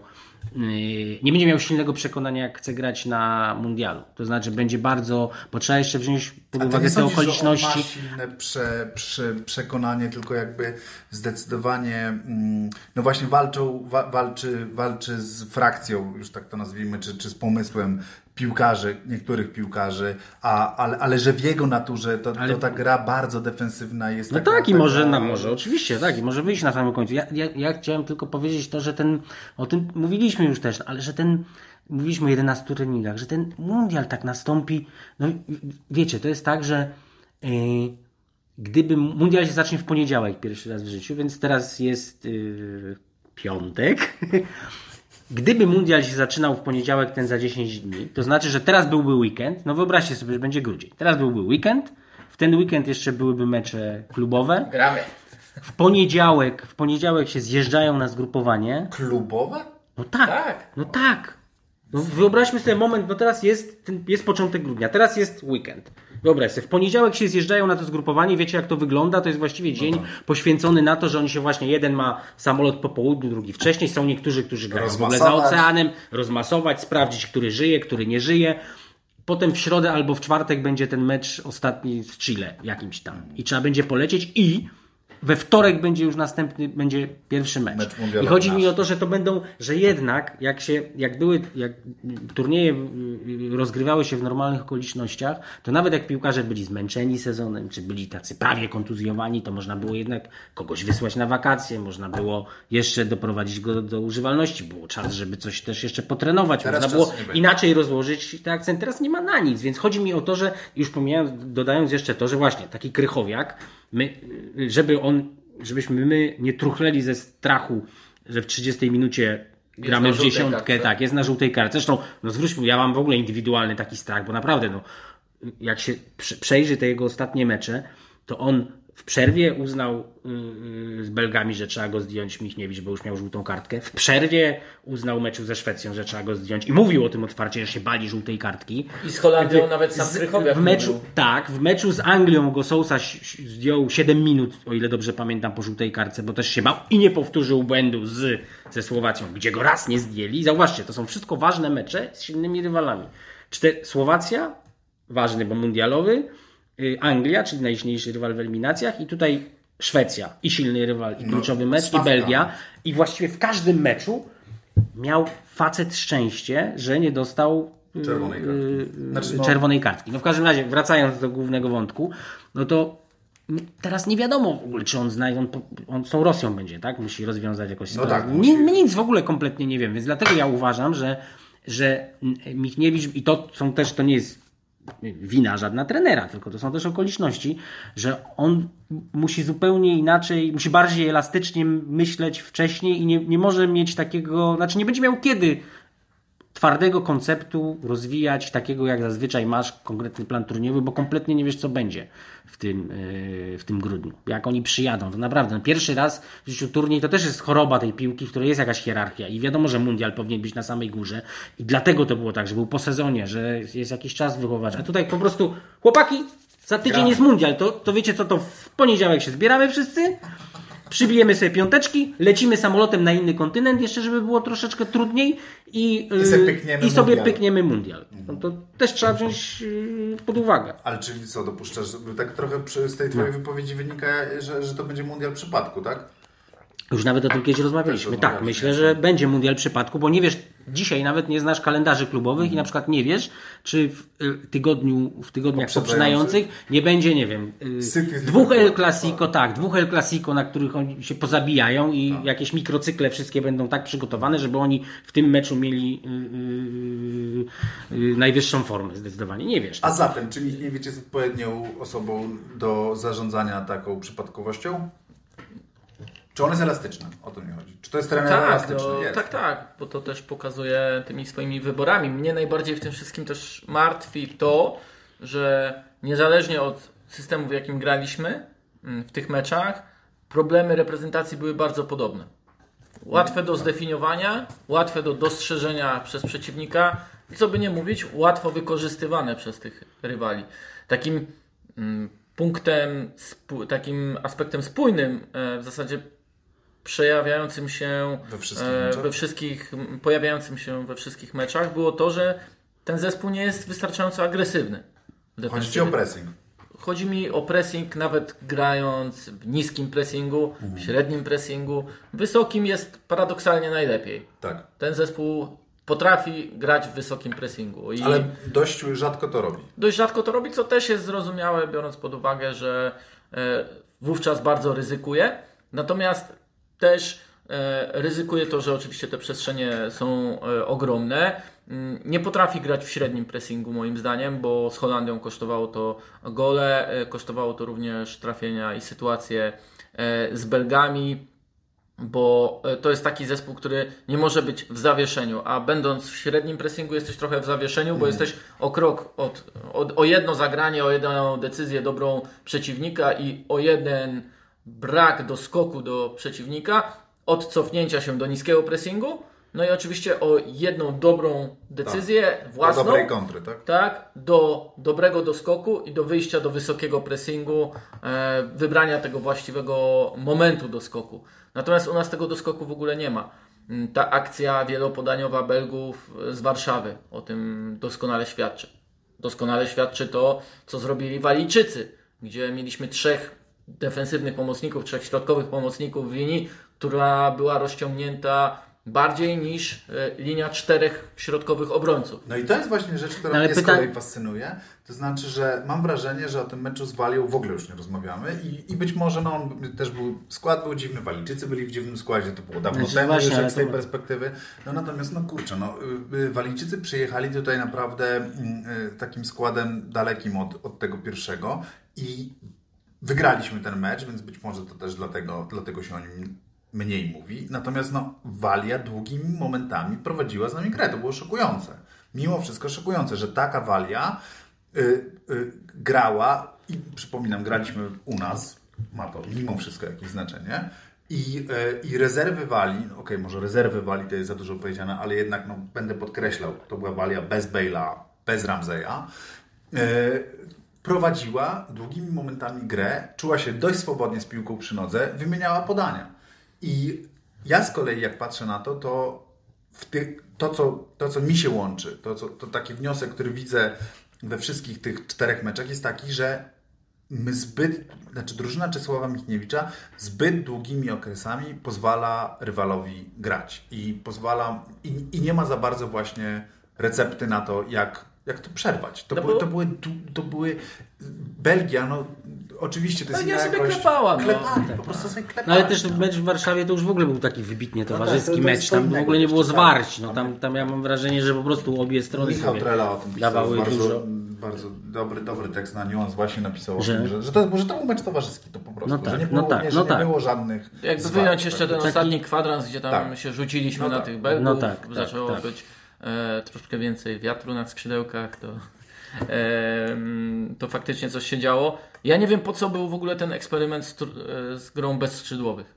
nie będzie miał silnego przekonania, jak chce grać na mundialu. To znaczy będzie bardzo, bo trzeba jeszcze wziąć pod uwagę te sądzisz, okoliczności. Że on ma silne prze, prze, przekonanie, tylko jakby zdecydowanie, mm, no właśnie walczą, wa, walczy, walczy z frakcją, już tak to nazwijmy, czy, czy z pomysłem piłkarzy, niektórych piłkarzy, a, ale, ale że w jego naturze to, Ale- to ta gra bardzo defensywna jest No taka, tak, i taka- może, no, może oczywiście, tak, i może wyjść na samym końcu. Ja, ja, ja chciałem tylko powiedzieć to, że ten, o tym mówiliśmy już też, ale że ten, mówiliśmy o 11 treningach, że ten mundial tak nastąpi, no wiecie, to jest tak, że yy, gdyby mundial się zacznie w poniedziałek pierwszy raz w życiu, więc teraz jest yy, piątek. Gdyby mundial się zaczynał w poniedziałek, ten za 10 dni, to znaczy, że teraz byłby weekend, no wyobraźcie sobie, że będzie grudzień. Teraz byłby weekend, w ten weekend jeszcze byłyby mecze klubowe. Gramy. W poniedziałek, w poniedziałek się zjeżdżają na zgrupowanie. Klubowe? No tak, Tak. no tak. No wyobraźmy sobie moment, no teraz jest, jest początek grudnia, teraz jest weekend. Wyobraź sobie, w poniedziałek się zjeżdżają na to zgrupowanie, wiecie jak to wygląda, to jest właściwie dzień poświęcony na to, że oni się właśnie, jeden ma samolot po południu, drugi wcześniej, są niektórzy, którzy grają w ogóle za oceanem, rozmasować, sprawdzić, który żyje, który nie żyje. Potem w środę albo w czwartek będzie ten mecz ostatni z Chile jakimś tam. I trzeba będzie polecieć i we wtorek będzie już następny, będzie pierwszy mecz. Mecz I chodzi mi o to, że to będą, że jednak jak się, jak były, jak turnieje y, rozgrywały się w normalnych okolicznościach, to nawet jak piłkarze byli zmęczeni sezonem, czy byli tacy prawie kontuzjowani, to można było jednak kogoś wysłać na wakacje, można było jeszcze doprowadzić go do, używalności, było czas, żeby coś też jeszcze potrenować, Teraz można było inaczej rozłożyć ten akcent. Teraz nie ma na nic, więc chodzi mi o to, że już pomijając, dodając jeszcze to, że właśnie taki krychowiak, my, żeby on, żebyśmy my nie truchleli ze strachu, że w 30 minucie gramy w dziesiątkę, tak, jest na żółtej kartce. Zresztą, no zwróćmy, ja mam w ogóle indywidualny taki strach, bo naprawdę, no, jak się przejrzy te jego ostatnie mecze, to on w przerwie uznał yy, z Belgami, że trzeba go zdjąć Michniewicz, bo już miał żółtą kartkę. W przerwie uznał meczu ze Szwecją, że trzeba go zdjąć i mówił o tym otwarcie, że się bali żółtej kartki. I z Holandią nawet sam w meczu, Tak, w meczu z Anglią go Sousa zdjął 7 minut, o ile dobrze pamiętam, po żółtej kartce, bo też się bał i nie powtórzył błędu z, ze Słowacją, gdzie go raz nie zdjęli. Zauważcie, to są wszystko ważne mecze z silnymi rywalami. Cztery, Słowacja, ważny, bo mundialowy, Anglia, czyli najsilniejszy rywal w eliminacjach i tutaj Szwecja i silny rywal i no, kluczowy mecz stawka. i Belgia i właściwie w każdym meczu miał facet szczęście, że nie dostał y, czerwonej kartki. Y, znaczy, no... czerwonej kartki. No w każdym razie, wracając do głównego wątku, no to teraz nie wiadomo w ogóle, czy on zna, on, on z tą Rosją będzie, tak? Musi rozwiązać jakoś no sprawę. Tak, musi... Nic w ogóle kompletnie nie wiem, więc dlatego ja uważam, że, że Michniewicz, i to są też, to nie jest wina żadna trenera, tylko to są też okoliczności, że on musi zupełnie inaczej, musi bardziej elastycznie myśleć wcześniej i nie, nie może mieć takiego, znaczy nie będzie miał kiedy twardego konceptu rozwijać, takiego jak zazwyczaj masz konkretny plan turniejowy, bo kompletnie nie wiesz, co będzie w tym, e, w tym grudniu. Jak oni przyjadą, to naprawdę no pierwszy raz w życiu turniej to też jest choroba tej piłki, w której jest jakaś hierarchia i wiadomo, że mundial powinien być na samej górze i dlatego to było tak, że był po sezonie, że jest jakiś czas wychować. A tutaj po prostu chłopaki, za tydzień Gramy. jest mundial, to, to wiecie co, to w poniedziałek się zbieramy wszyscy przybijemy sobie piąteczki, lecimy samolotem na inny kontynent, jeszcze żeby było troszeczkę trudniej i, I, sobie, i sobie mundial. pykniemy mundial. No to też trzeba wziąć yy, pod uwagę. Ale czyli co, dopuszczasz, tak trochę z tej twojej no. wypowiedzi wynika, że, że to będzie mundial przypadku, tak? Już nawet o tym kiedyś rozmawialiśmy. Tak, myślę, że będzie mundial przypadku, bo nie wiesz, dzisiaj nawet nie znasz kalendarzy klubowych mm. i na przykład nie wiesz, czy w y, tygodniu, w tygodniach poprzedzających nie będzie, nie wiem, y, dwóch El Clasico, tak, dwóch El Clasico, na których oni się pozabijają i tak. jakieś mikrocykle wszystkie będą tak przygotowane, żeby oni w tym meczu mieli yy, yy, najwyższą formę, zdecydowanie. Nie wiesz. A zatem, czy Michniewicz jest odpowiednią osobą do zarządzania taką przypadkowością? Czy on jest elastyczny? O to mi chodzi. Czy to jest trener tak, elastyczny? No, jest. Tak, tak, bo to też pokazuje tymi swoimi wyborami. Mnie najbardziej w tym wszystkim też martwi to, że niezależnie od systemu, w jakim graliśmy mm, w tych meczach, problemy reprezentacji były bardzo podobne. Łatwe do zdefiniowania, łatwe do dostrzeżenia przez przeciwnika i co by nie mówić, łatwo wykorzystywane przez tych rywali. Takim mm, punktem, takim aspektem spójnym e, w zasadzie przejawiającym się we wszystkich, e, we wszystkich, pojawiającym się we wszystkich meczach było to, że ten zespół nie jest wystarczająco agresywny. Chodzi Ci o pressing. Chodzi mi o pressing, nawet grając w niskim pressingu, mhm. w średnim pressingu. Wysokim jest paradoksalnie najlepiej. Tak. Ten zespół potrafi grać w wysokim pressingu. I Ale dość rzadko to robi. Dość rzadko to robi, co też jest zrozumiałe, biorąc pod uwagę, że e, wówczas bardzo ryzykuje. Natomiast też e, ryzykuje to, że oczywiście te przestrzenie są e, ogromne. Mm, nie potrafi grać w średnim pressingu moim zdaniem, bo z Holandią kosztowało to gole, e, kosztowało to również trafienia i sytuacje z Belgami, bo to jest taki zespół, który nie może być w zawieszeniu, a będąc w średnim pressingu jesteś trochę w zawieszeniu, bo mm. jesteś o krok od, od, o jedno zagranie, o jedną decyzję dobrą przeciwnika i o jeden brak doskoku do przeciwnika, od cofnięcia się do niskiego pressingu, no i oczywiście o jedną dobrą decyzję tak. własną. Do dobrej kontry, tak? Tak, do dobrego doskoku i do wyjścia do wysokiego pressingu, e, wybrania tego właściwego momentu doskoku. Natomiast u nas tego doskoku w ogóle nie ma. Mm, ta akcja wielopodaniowa Belgów z Warszawy o tym doskonale świadczy. Doskonale świadczy to, co zrobili Walijczycy, gdzie mieliśmy trzech defensywnych pomocników, trzech środkowych pomocników w linii, która była rozciągnięta bardziej niż e, linia czterech środkowych obrońców. No i to jest właśnie rzecz, która no, mnie pyta... z kolei fascynuje. To znaczy, że mam wrażenie, że o tym meczu z Walią w ogóle już nie rozmawiamy i, i być może no, on też był, skład był dziwny, Walijczycy byli w dziwnym składzie, to było dawno znaczy, temu właśnie, już z tej to... perspektywy. No natomiast, no kurczę, no, y, y, Walijczycy przyjechali tutaj naprawdę mm, y, takim składem dalekim od, od tego pierwszego i Wygraliśmy ten mecz, więc być może to też dlatego, dlatego się o nim mniej mówi. Natomiast no, Walia długimi momentami prowadziła z nami grę. To było szokujące. Mimo wszystko szokujące, że taka Walia y, y, grała i przypominam, graliśmy u nas, ma to mimo wszystko jakieś znaczenie. I, y, I rezerwy Wali, no okej, może rezerwy Wali to jest za dużo powiedziane, ale jednak no, będę podkreślał, to była Walia bez Bale'a, bez Ramseya. Prowadziła długimi momentami grę, czuła się dość swobodnie z piłką przy nodze, wymieniała podania. I ja z kolei, jak patrzę na to, to to, co, to, co mi się łączy, to, co, to taki wniosek, który widzę we wszystkich tych czterech meczach, jest taki, że my zbyt, znaczy drużyna Czesława Michniewicza zbyt długimi okresami pozwala rywalowi grać i pozwala, i, i nie ma za bardzo właśnie recepty na to, jak, jak to przerwać. To, No były, bo- to, były, to były Belgia, no oczywiście to jest Belgia inna sobie klepała, no. Klepali, po prostu sobie klepali. No ale też mecz w Warszawie to już w ogóle był taki wybitnie towarzyski tak, to- to jest mecz. Tam w ogóle nie było zwarć. tak. No, tam, tam ja mam wrażenie, że po prostu obie strony Michał sobie Trela o tym pisał, dawały bardzo, dużo. bardzo dobry, dobry tekst na niuans właśnie napisał Że- tym, że, że, to, że to był mecz towarzyski, to po prostu, No tak, że nie no było, tak, nie, że no nie tak. było żadnych Jakby zwarć, wyjąć jeszcze ten tak. ostatni kwadrans, gdzie tam Tak. się rzuciliśmy No na tak. tych Belgów, No tak, tak, zaczęło tak. być e, troszkę więcej wiatru na skrzydełkach, to, em, to faktycznie coś się działo. Ja nie wiem po co był w ogóle ten eksperyment z, e, z grą bez skrzydłowych.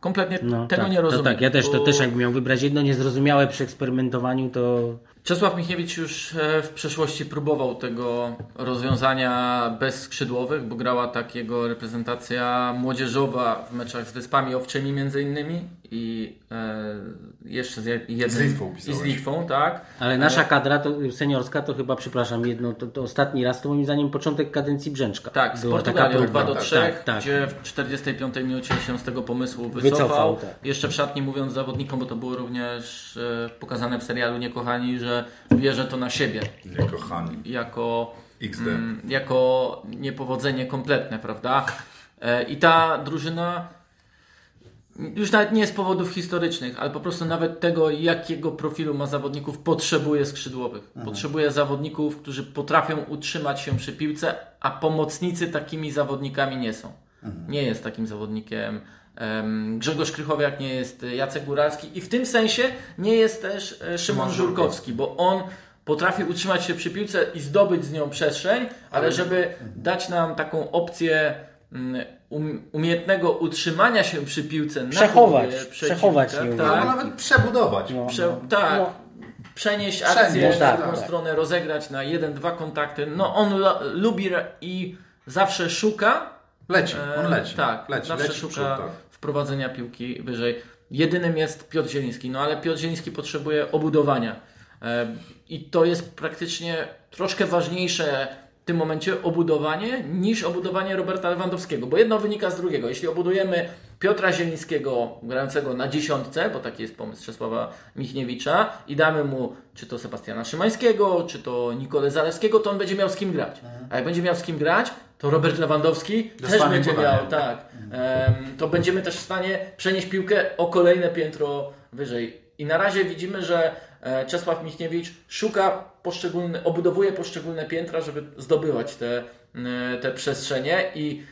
Kompletnie No, tego tak, nie rozumiem. To tak, ja też, to bo też jakbym miał wybrać jedno niezrozumiałe przy eksperymentowaniu, to Czesław Michniewicz już e, w przeszłości próbował tego rozwiązania bez skrzydłowych, bo grała tak jego reprezentacja młodzieżowa w meczach z Wyspami Owczymi między innymi i e, jeszcze z jednym... Z Litwą I z. Litwą, tak. Ale nasza kadra to, seniorska to chyba, przepraszam, jedno, to, to ostatni raz to moim zdaniem początek kadencji Brzęczka. Tak, z Portugalią próba. 2 do tak, 3, tak, tak. gdzie w 45 minucie się z tego pomysłu wycofał. Wycofał, tak. Jeszcze w szatni mówiąc zawodnikom, bo to było również e, pokazane w serialu Niekochani, że bierze to na siebie Nie, kochani. jako, XD. mm, jako niepowodzenie kompletne, prawda? E, I ta drużyna już nawet nie z powodów historycznych, ale po prostu nawet tego, jakiego profilu ma zawodników, potrzebuje skrzydłowych. Potrzebuje zawodników, którzy potrafią utrzymać się przy piłce, a pomocnicy takimi zawodnikami nie są. Nie jest takim zawodnikiem em, Grzegorz Krychowiak, nie jest e, Jacek Góralski i w tym sensie nie jest też e, Szymon Żurkowski, bo on potrafi utrzymać się przy piłce i zdobyć z nią przestrzeń, ale żeby dać nam taką opcję mm, um, umiejętnego utrzymania się przy piłce na Przechować, głowie przechować. Albo tak, nawet przebudować. No. Prze, tak No. przenieść akcję no na tak, drugą tak. stronę, rozegrać na jeden, dwa kontakty. No on lubi i zawsze szuka Leci, E, on leci. Tak, leci, zawsze leci szuka przód, tak. wprowadzenia piłki wyżej. Jedynym jest Piotr Zieliński, no ale Piotr Zieliński potrzebuje obudowania. E, I to jest praktycznie troszkę ważniejsze tym momencie obudowanie niż obudowanie Roberta Lewandowskiego, bo jedno wynika z drugiego. Jeśli obudujemy Piotra Zielińskiego grającego na dziesiątce, bo taki jest pomysł Czesława Michniewicza i damy mu czy to Sebastiana Szymańskiego, czy to Nikolę Zalewskiego, to on będzie miał z kim grać. A jak będzie miał z kim grać, to Robert Lewandowski też będzie podanie. miał, tak. Em, to będziemy też w stanie przenieść piłkę o kolejne piętro wyżej. I na razie widzimy, że Czesław Michniewicz szuka poszczególne, obudowuje poszczególne piętra, żeby zdobywać te, e, te przestrzenie i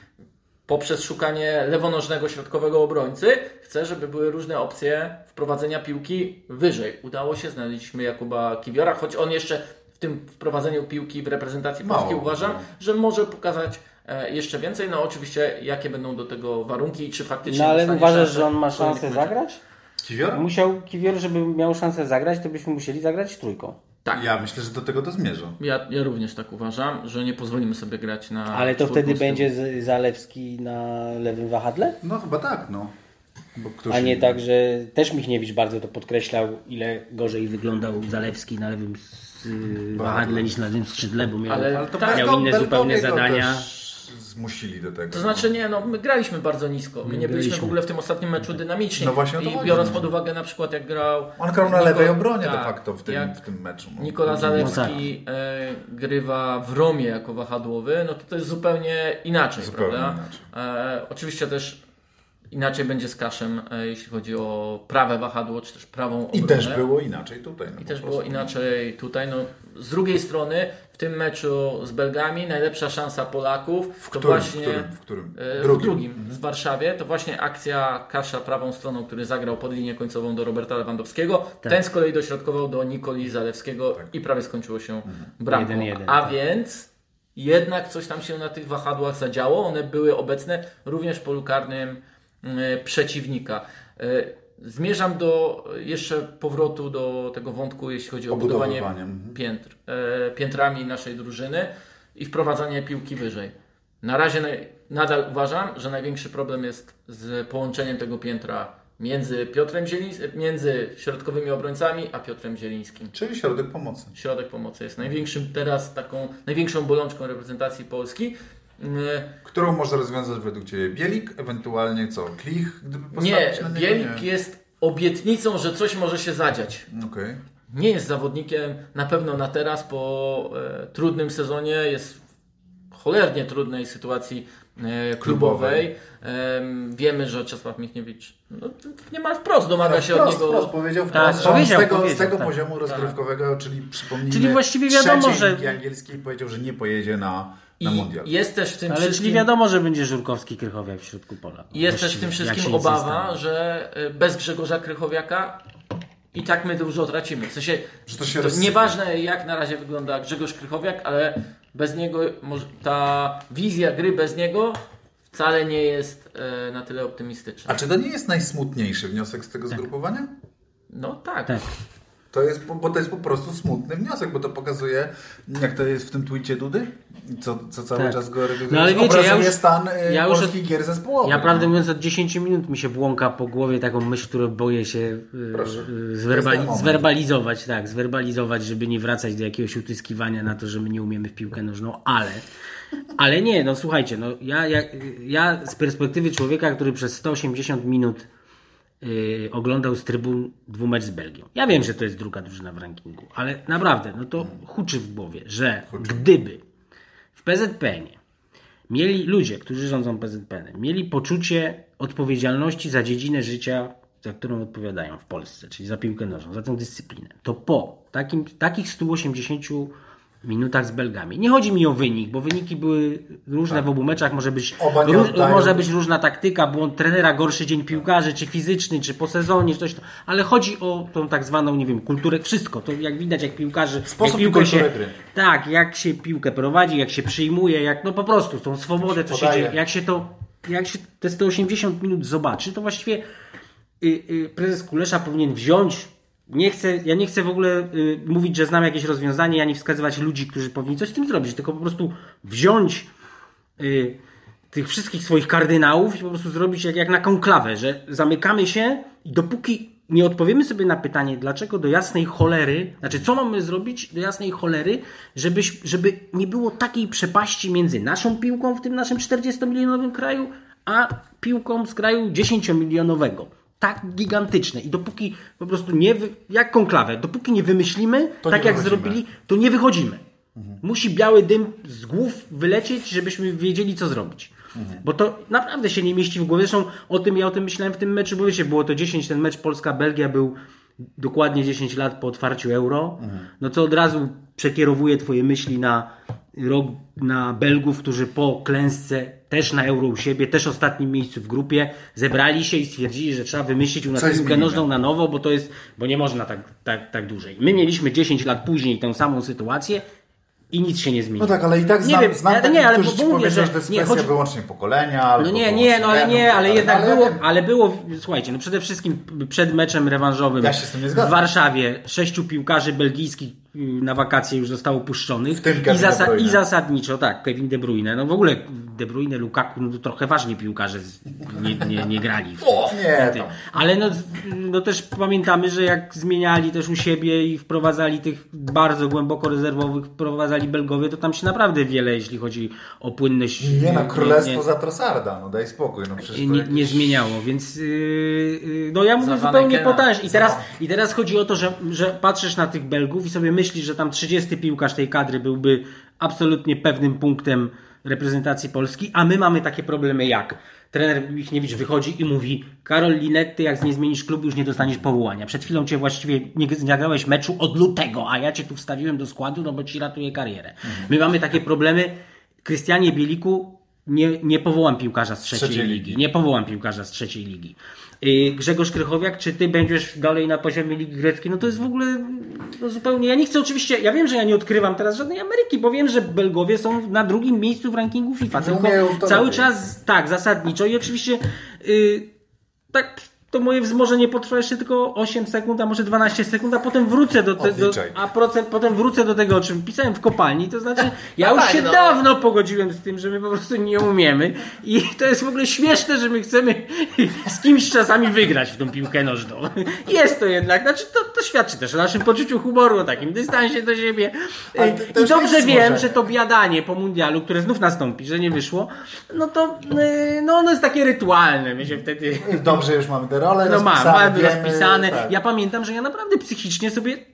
poprzez szukanie lewonożnego środkowego obrońcy chce, żeby były różne opcje wprowadzenia piłki wyżej. Udało się, znaleźliśmy Jakuba Kiwiora, choć on jeszcze w tym wprowadzeniu piłki w reprezentacji Mało. Polski uważam, że może pokazać e, jeszcze więcej. No oczywiście, jakie będą do tego warunki i czy faktycznie No ale uważasz, że on ma szansę zagrać? Kiwior? Musiał Kiwior, żeby miał szansę zagrać, to byśmy musieli zagrać trójką. Tak. Ja myślę, że do tego to zmierza. Ja, ja również tak uważam, że nie pozwolimy sobie grać na. Ale to wtedy będzie z- Zalewski na lewym wahadle? No chyba tak, no. Bo ktoś A nie inny. tak, że też Michniewicz bardzo to podkreślał, ile gorzej wyglądał Zalewski na lewym wahadle niż na lewym skrzydle, bo miał, Ale Ale to Tak. miał inne zupełnie zadania. też zmusili do tego. To znaczy nie, no my graliśmy bardzo nisko. My nie byliśmy w ogóle w tym ostatnim meczu dynamiczni. No właśnie I chodzi, biorąc no. pod uwagę na przykład jak grał. On grał na lewej obronie de tak, facto w tym, w tym meczu. No. Nikola No Zalewski e, grywa w Romie jako wahadłowy, no to to jest zupełnie inaczej, Zupełnie prawda? inaczej. E, oczywiście też inaczej będzie z Kaszem, e, jeśli chodzi o prawe wahadło, czy też prawą I obronę. też było inaczej tutaj. No I też było inaczej tutaj. No, z drugiej strony, w tym meczu z Belgami najlepsza szansa Polaków W to którym? właśnie W którym? W którym? e, Drugim. w drugim z Warszawie, to właśnie akcja Kasza prawą stroną, który zagrał pod linię końcową do Roberta Lewandowskiego. Ten z kolei dośrodkował do Nikoli Zalewskiego i prawie skończyło się bramką. Jeden, jeden, A tak. więc jednak coś tam się na tych wahadłach zadziało. One były obecne również w polu karnym e, przeciwnika. E, Zmierzam do e, jeszcze powrotu do tego wątku, jeśli chodzi o budowanie mhm. piętr, e, piętrami naszej drużyny i wprowadzanie piłki wyżej. Na razie nadal uważam, że największy problem jest z połączeniem tego piętra między Piotrem Zielińskim, między środkowymi obrońcami a Piotrem Zielińskim. Czyli środek pomocy. Środek pomocy jest największym teraz taką, największą bolączką reprezentacji Polski. Którą może rozwiązać według Ciebie Bielik, ewentualnie co? Klich, gdyby Nie? Bielik jest obietnicą, że coś może się zadziać. Okej. Nie jest zawodnikiem na pewno na teraz po e, trudnym sezonie, jest w cholernie trudnej sytuacji e, klubowej. Em, wiemy, że Czesław Michniewicz no, niemal wprost domaga się od Wprost, niego. wprost powiedział Tak, wprost, on powiedział, z tego, z powiedział, tego tak. poziomu rozgrywkowego, czyli przypomnijmy Czyli właściwie wiadomo, że- angielskiej powiedział, że nie pojedzie na, na I mundial. jest też w tym Ale wszystkim, czyli wiadomo, że będzie Żurkowski Krychowiak w środku pola. jest też w tym wszystkim nie obawa, że e, bez Grzegorza Krychowiaka i tak my dużo tracimy. W sensie, Że to się to nieważne jak na razie wygląda Grzegorz Krychowiak, ale bez niego, ta wizja gry bez niego wcale nie jest e, na tyle optymistyczna. A czy to nie jest najsmutniejszy wniosek z tego zgrupowania? No tak. Tak. To jest, bo to jest po prostu smutny wniosek, bo to pokazuje, jak to jest w tym tweetie Dudy, co, co cały Tak. czas go No ale wiecie, ja już- stan y, ja już polskich gier zespołowych. Ja no. prawdę mówiąc od 10 minut mi się błąka po głowie taką myśl, którą boję się y, Proszę. y, zwerbali- zwerbalizować, tak, zwerbalizować, żeby nie wracać do jakiegoś utyskiwania na to, że my nie umiemy w piłkę nożną, ale ale nie, no słuchajcie, no ja, ja, ja z perspektywy człowieka, który przez 180 minut y, oglądał z trybun dwumecz z Belgią. Ja wiem, że to jest druga drużyna w rankingu, ale naprawdę, no to huczy w głowie, że gdyby w PZPN-ie mieli ludzie, którzy rządzą PZPN-em, mieli poczucie odpowiedzialności za dziedzinę życia, za którą odpowiadają w Polsce, czyli za piłkę nożną, za tę dyscyplinę, to po takim, takich 180 minutach z Belgami. Nie chodzi mi o wynik, bo wyniki były różne w obu meczach, może być, Tak. Róż, może być różna taktyka, błąd trenera, gorszy dzień piłkarzy, czy fizyczny, czy po sezonie, czy coś, ale chodzi o tą tak zwaną, nie wiem, kulturę, wszystko, to jak widać, jak piłkarzy, Sposób jak piłkę się, gry. tak, jak się piłkę prowadzi, jak się przyjmuje, jak no po prostu tą swobodę, co się dzieje, jak się to, jak się te 180 minut zobaczy, to właściwie y, y, prezes Kulesza powinien wziąć. Nie chcę, ja nie chcę w ogóle y, mówić, że znam jakieś rozwiązanie, ani wskazywać ludzi, którzy powinni coś z tym zrobić, tylko po prostu wziąć y, tych wszystkich swoich kardynałów i po prostu zrobić jak, jak na konklawę, że zamykamy się i dopóki nie odpowiemy sobie na pytanie, dlaczego do jasnej cholery, znaczy co mamy zrobić do jasnej cholery, żebyś, żeby nie było takiej przepaści między naszą piłką w tym naszym 40-milionowym kraju, a piłką z kraju 10-milionowego. Tak gigantyczne. I dopóki po prostu nie, wy, jak konklawę, dopóki nie wymyślimy, To tak nie jak wychodzimy. zrobili, to nie wychodzimy. Musi biały dym z głów wylecieć, żebyśmy wiedzieli, co zrobić. Bo to naprawdę się nie mieści w głowie. Zresztą o tym ja o tym myślałem w tym meczu, bo wiecie, było to 10, ten mecz Polska-Belgia był dokładnie 10 lat po otwarciu euro. No co od razu przekierowuje twoje myśli na rok na Belgów, którzy po klęsce też na euro u siebie, też ostatnim miejscu w grupie, zebrali się i stwierdzili, że trzeba wymyślić u nas piłkę nożną na nowo, bo to jest, bo nie można tak, tak, tak dłużej. My mieliśmy 10 lat później tę samą sytuację i nic się nie zmieniło. No tak, ale i tak Nie znam, wiem, znam ale nie, ale bo mówię, że że to jest nie, kwestia chodzi- wyłącznie pokolenia. No nie, nie, no ale nie, ale jednak ale ja było, ale było, słuchajcie, no przede wszystkim przed meczem rewanżowym Ja nie w Warszawie sześciu piłkarzy belgijskich na wakacje już zostało puszczonych. W tym I, zasa-. I zasadniczo, tak, Kevin De Bruyne. No w ogóle De Bruyne, Lukaku, no to trochę ważni piłkarze nie, nie, nie grali. W O, nie, tym. tam. Ale no, no też pamiętamy, że jak zmieniali też u siebie i wprowadzali tych bardzo głęboko rezerwowych, wprowadzali Belgowie, to tam się naprawdę wiele, jeśli chodzi o płynność. Nie no, królestwo nie- za Trossarda, no daj spokój. No przecież nie, jakieś- nie zmieniało, więc yy, no ja mówię zupełnie potężnie. I teraz, I teraz chodzi o to, że, że patrzysz na tych Belgów i sobie myślisz, że tam 30 piłkarz tej kadry byłby absolutnie pewnym punktem reprezentacji Polski, a my mamy takie problemy jak trener Michniewicz wychodzi i mówi Karol Linetty, jak nie zmienisz klubu, już nie dostaniesz powołania. Przed chwilą cię właściwie nie nagrałeś meczu od lutego, a ja cię tu wstawiłem do składu, no bo ci ratuje karierę. Mhm. My mamy takie problemy. Krystianie Bieliku, nie, nie powołam piłkarza z trzeciej, trzeciej ligi. ligi. Nie powołam piłkarza z trzeciej ligi. Y, Grzegorz Krychowiak, czy ty będziesz dalej na poziomie Ligi Greckiej? No to jest w ogóle no zupełnie. Ja nie chcę oczywiście, ja wiem, że ja nie odkrywam teraz żadnej Ameryki, bo wiem, że Belgowie są na drugim miejscu w rankingu FIFA. Tylko cały czas tak, zasadniczo i oczywiście yy, tak to moje wzmożenie potrwa jeszcze tylko 8 sekund, a może 12 sekund, a potem wrócę do tego, a procent, potem wrócę do tego, o czym pisałem w kopalni, to znaczy ja już tak, się no. dawno pogodziłem z tym, że my po prostu nie umiemy i to jest w ogóle śmieszne, że my chcemy z kimś czasami wygrać w tą piłkę nożną. Jest to jednak, znaczy to, to świadczy też o naszym poczuciu humoru, o takim dystansie do siebie i dobrze wiem, że to biadanie po mundialu, które znów nastąpi, że nie wyszło, no to y, no ono jest takie rytualne, my się wtedy... Dobrze już mamy teraz no mam, mam rozpisane. Tak. Ja pamiętam, że ja naprawdę psychicznie sobie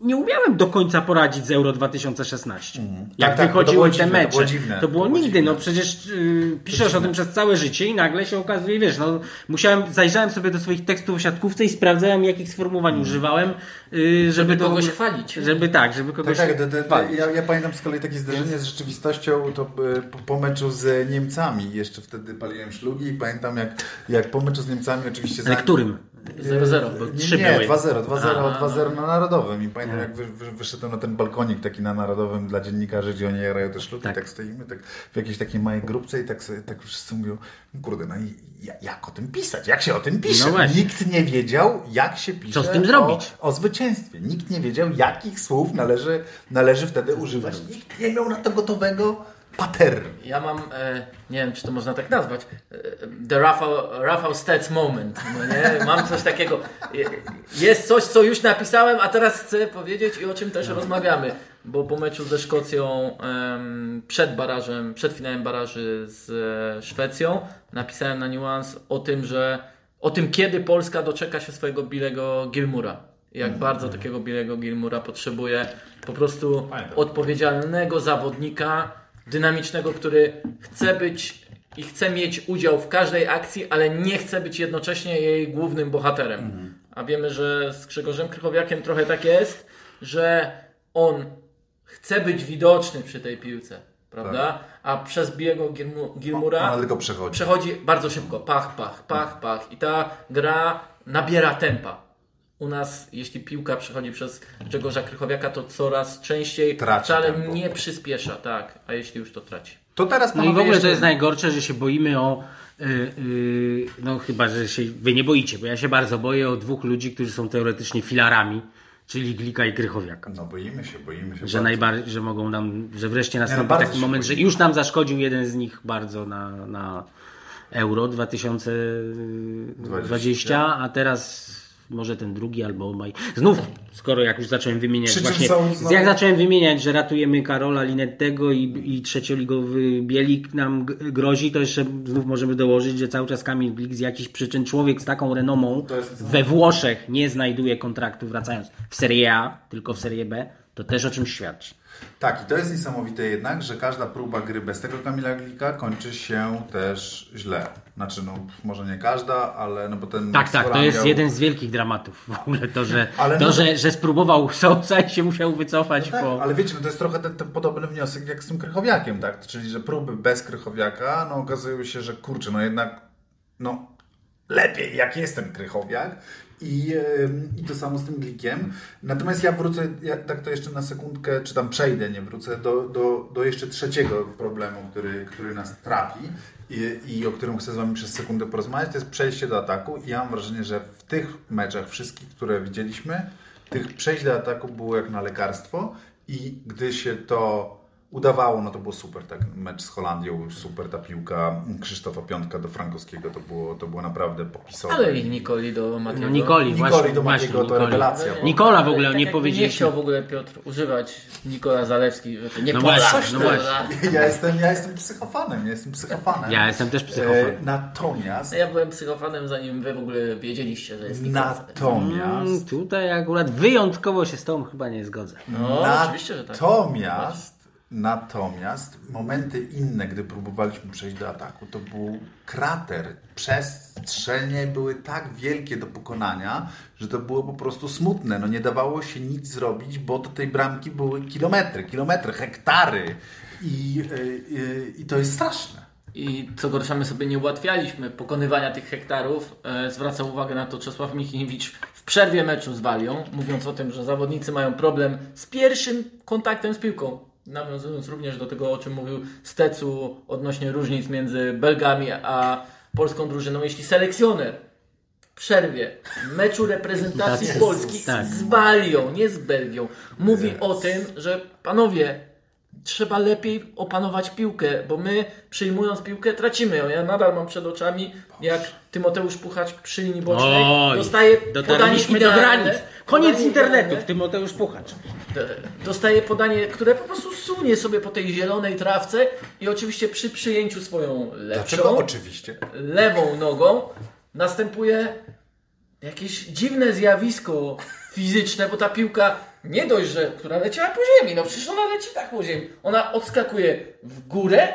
nie umiałem do końca poradzić z Euro 2016. Mm. Jak tak, tak wychodziły te mecze. To było, dziwne, to było to nigdy. Dziwne. No przecież yy, piszesz o tym przez całe życie i nagle się okazuje, wiesz, no musiałem, zajrzałem sobie do swoich tekstów o siatkówce i sprawdzałem, jakich sformułowań mm. używałem, yy, żeby, żeby kogoś chwalić. Żeby tak, żeby kogoś tak, tak, chwalić. Ja, ja, pamiętam z kolei takie zdarzenie z rzeczywistością to y, po, po, meczu z Niemcami. Jeszcze wtedy paliłem szlugi i pamiętam jak, jak po meczu z Niemcami oczywiście... Ale którym? 0-0, bo 3 Nie, 2-0, 2-0, 2-0 na Narodowym i pamiętam jak wy, wy, wyszedłem na ten balkonik taki na Narodowym dla dziennikarzy, gdzie oni grają te szluki, tak. tak stoimy tak w jakiejś takiej małej grupce i tak, sobie, tak wszyscy mówią, kurde, no i jak o tym pisać? Jak się o tym pisze? No Nikt nie wiedział, jak się pisze Co z tym zrobić? O, o zwycięstwie. Nikt nie wiedział, jakich słów należy, należy wtedy używać. Nikt nie miał na to gotowego pattern. Ja mam, e, nie wiem czy to można tak nazwać, e, the Rafał, Rafał Stets moment. No nie? Mam coś takiego. Jest coś, co już napisałem, a teraz chcę powiedzieć i o czym też no. rozmawiamy. Bo po meczu ze Szkocją przed barażem, przed finałem baraży z e, Szwecją napisałem na niuans o tym, że o tym kiedy Polska doczeka się swojego Bilego Gilmura. Jak mm. bardzo takiego Bilego Gilmura potrzebuje po prostu odpowiedzialnego zawodnika, dynamicznego, który chce być i chce mieć udział w każdej akcji, ale nie chce być jednocześnie jej głównym bohaterem. Mhm. A wiemy, że z Grzegorzem Krychowiakiem trochę tak jest, że on chce być widoczny przy tej piłce, prawda? Tak. A przez biegu Gilmura przechodzi. przechodzi bardzo szybko. Pach, pach, pach, pach. I ta gra nabiera tempa u nas, jeśli piłka przechodzi przez Grzegorza Krychowiaka, to coraz częściej traci wcale tempo. nie przyspiesza, tak, a jeśli już to traci. To teraz no i w ogóle jeszcze... to jest najgorsze, że się boimy o Yy, yy, no chyba, że się wy nie boicie, bo ja się bardzo boję o dwóch ludzi, którzy są teoretycznie filarami, czyli Glika i Krychowiaka. No boimy się, boimy się. Że najbardziej, że mogą nam, że wreszcie no, nastąpi no, taki moment, boimy. że już nam zaszkodził jeden z nich bardzo na, na Euro 2020, 20. a teraz może ten drugi albo obaj. Znów, skoro jak już zacząłem wymieniać, właśnie, znowu... jak zacząłem wymieniać, że ratujemy Karola Linettego i, i trzecioligowy Bielik nam grozi, to jeszcze znów możemy dołożyć, że cały czas Kamil Glik z jakichś przyczyn człowiek z taką renomą we Włoszech nie znajduje kontraktu wracając w Serie A, tylko w Serie B, to też o czymś świadczy. Tak, i to jest niesamowite jednak, że każda próba gry bez tego Kamila Glika kończy się też źle. Znaczy, no może nie każda, ale no bo ten... Tak, tak, to jest jeden z wielkich dramatów w ogóle, to, że, ale to, no... że, że spróbował Sousa i się musiał wycofać no tak, po... Ale wiecie, no to jest trochę ten, ten, podobny wniosek jak z tym Krychowiakiem, tak? Czyli, że próby bez Krychowiaka, no okazują się, że kurczę, no jednak, no lepiej jak jest ten Krychowiak i, I to samo z tym glikiem. Natomiast ja wrócę, ja tak to jeszcze na sekundkę, czy tam przejdę, nie wrócę do, do, do jeszcze trzeciego problemu, który, który nas trapi i, i o którym chcę z Wami przez sekundę porozmawiać. To jest przejście do ataku. I ja mam wrażenie, że w tych meczach, wszystkich, które widzieliśmy, tych przejść do ataku było jak na lekarstwo i gdy się to udawało, no to było super, tak, mecz z Holandią, super ta piłka Krzysztofa Piątka do Frankowskiego, to było, to było naprawdę popisowe. Ale i Nikoli do Matiego. No, Nikoli, Nikoli właśnie, do Matiego to Nikoli. rewelacja. Nikola w ogóle tak nie powiedział. Nie chciał w ogóle Piotr używać Nikola Zalewski, nie no właśnie, no właśnie. Ja jestem, ja jestem psychofanem, ja jestem psychofanem. Ja jestem też psychofanem. E, natomiast... Ja byłem psychofanem zanim wy w ogóle wiedzieliście, że jest Natomiast... Mm, tutaj akurat wyjątkowo się z tą chyba nie zgodzę. No, oczywiście, że tak. Natomiast Natomiast momenty inne, gdy próbowaliśmy przejść do ataku, to był krater. Przestrzenie były tak wielkie do pokonania, że to było po prostu smutne. No nie dawało się nic zrobić, bo do tej bramki były kilometry, kilometry, hektary. I, i, i to jest straszne. I co gorsza, my sobie nie ułatwialiśmy pokonywania tych hektarów. E, zwraca uwagę na to Czesław Michniewicz w przerwie meczu z Walią, mówiąc o tym, że zawodnicy mają problem z pierwszym kontaktem z piłką. Nawiązując również do tego, o czym mówił Stecu odnośnie różnic między Belgami a polską drużyną. Jeśli selekcjoner w przerwie meczu reprezentacji Tak, Polski tak. z Walią, nie z Belgią, mówi o tym, że panowie, trzeba lepiej opanować piłkę, bo my przyjmując piłkę tracimy ją. Ja nadal mam przed oczami, jak Tymoteusz Puchacz przy linii bocznej Oj, dostaje podanie do granic. Koniec internetu, Tymoteusz Puchacz. Dostaje podanie, które po prostu sunie sobie po tej zielonej trawce i oczywiście przy przyjęciu swoją lepszą, Oczywiście. lewą nogą następuje jakieś dziwne zjawisko fizyczne, bo ta piłka nie dość, że która leciała po ziemi, no przecież ona leci tak po ziemi. Ona odskakuje w górę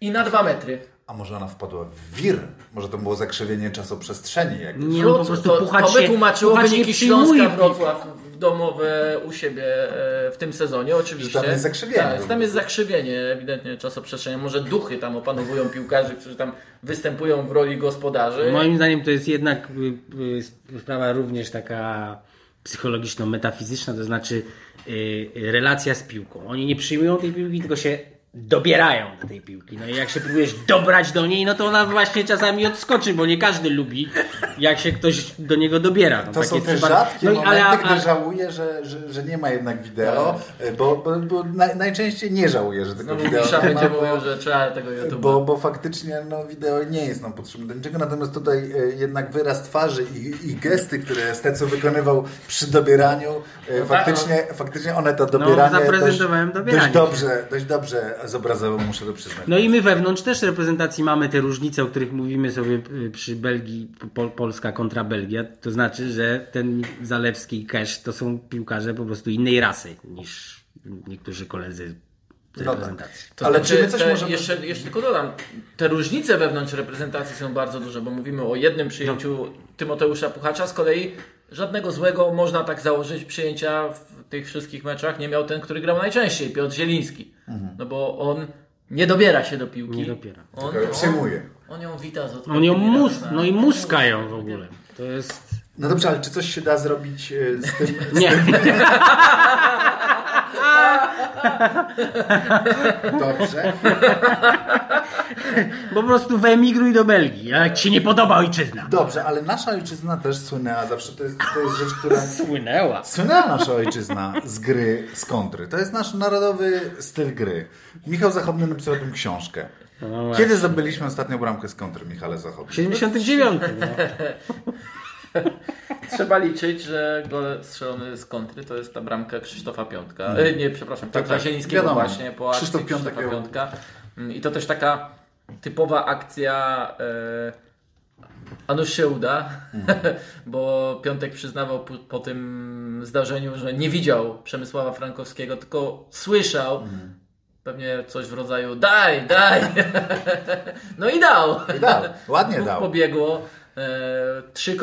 i na dwa metry. A może ona wpadła w wir? Może to było zakrzywienie czasoprzestrzeni jakieś? Nie, no po prostu to, Puchacz to by się- tłumaczyło wyniki Śląska. Wrocław w domowe u siebie e, w tym sezonie, oczywiście. Że tam jest zakrzywienie. Tak, tam jest zakrzywienie, ewidentnie czasoprzestrzenia. Może duchy tam opanowują piłkarzy, którzy tam występują w roli gospodarzy. Moim zdaniem to jest jednak y, y, sprawa również taka psychologiczno-metafizyczna, to znaczy y, y, relacja z piłką. Oni nie przyjmują tej piłki, tylko się dobierają do tej piłki. No i jak się próbujesz dobrać do niej, no to ona właśnie czasami odskoczy, bo nie każdy lubi, jak się ktoś do niego dobiera. No, To takie są te rzadkie no, i- momenty, ale- gdy ale- żałuję, że, że, że nie ma jednak wideo, bo, bo, bo naj, najczęściej nie żałuję, że tego Znowu wideo nie będzie ma, mówił, że trzeba tego YouTube'a. bo, bo faktycznie no, wideo nie jest nam potrzebne do niczego, natomiast tutaj e, jednak wyraz twarzy i, i gesty, które Stecu wykonywał przy dobieraniu, e, tak, faktycznie, faktycznie one to dobieranie dość, zaprezentowałem dobieranie. dość, dobrze, dość dobrze zobrazował, muszę to przyznać. No i my wewnątrz też reprezentacji mamy te różnice, o których mówimy sobie y, przy Belgii, Pol Polska kontra Belgia. To znaczy, że ten Zalewski i Kesz to są piłkarze po prostu innej rasy niż niektórzy koledzy z No tak. Ale znaczy, czy my coś te, możemy- jeszcze, jeszcze tylko dodam, te różnice wewnątrz reprezentacji są bardzo duże, bo mówimy o jednym przyjęciu Tymoteusza Puchacza, z kolei żadnego złego, można tak założyć, przyjęcia w tych wszystkich meczach nie miał ten, który grał najczęściej, Piotr Zieliński. No bo on nie dobiera się do piłki. Nie dobiera. On, Tylko przyjmuje. On, on ją wita z On ją mus, no i muskają w ogóle. To jest... No dobrze, ale czy coś się da zrobić e, z tym, Nie, dobrze? Po prostu wyemigruj do Belgii, jak ci się nie podoba ojczyzna. Dobrze, ale nasza ojczyzna też słynęła zawsze. To jest, to jest rzecz, która. Słynęła. Słynęła nasza ojczyzna z gry, z kontry. To jest nasz narodowy styl gry. Michał Zachodny napisał o tym książkę. No. Kiedy zdobyliśmy ostatnią bramkę z kontry, Michale W Zachodny? 79. No. Trzeba liczyć, że gol strzelony z kontry to jest ta bramka Krzysztofa Piątka. E, nie, przepraszam, Tak, Piotra tak. Zielińskiego Wiadomo. właśnie po akcji Krzysztof Piątek Krzysztofa Piątka. Mm, I to też taka typowa akcja e, a nuż się uda, bo Piątek przyznawał po, po tym zdarzeniu, że nie widział Przemysława Frankowskiego, tylko słyszał pewnie coś w rodzaju daj, daj. no i dał. I dał. Ładnie Dwóch dał. pobiegło. E, trzy,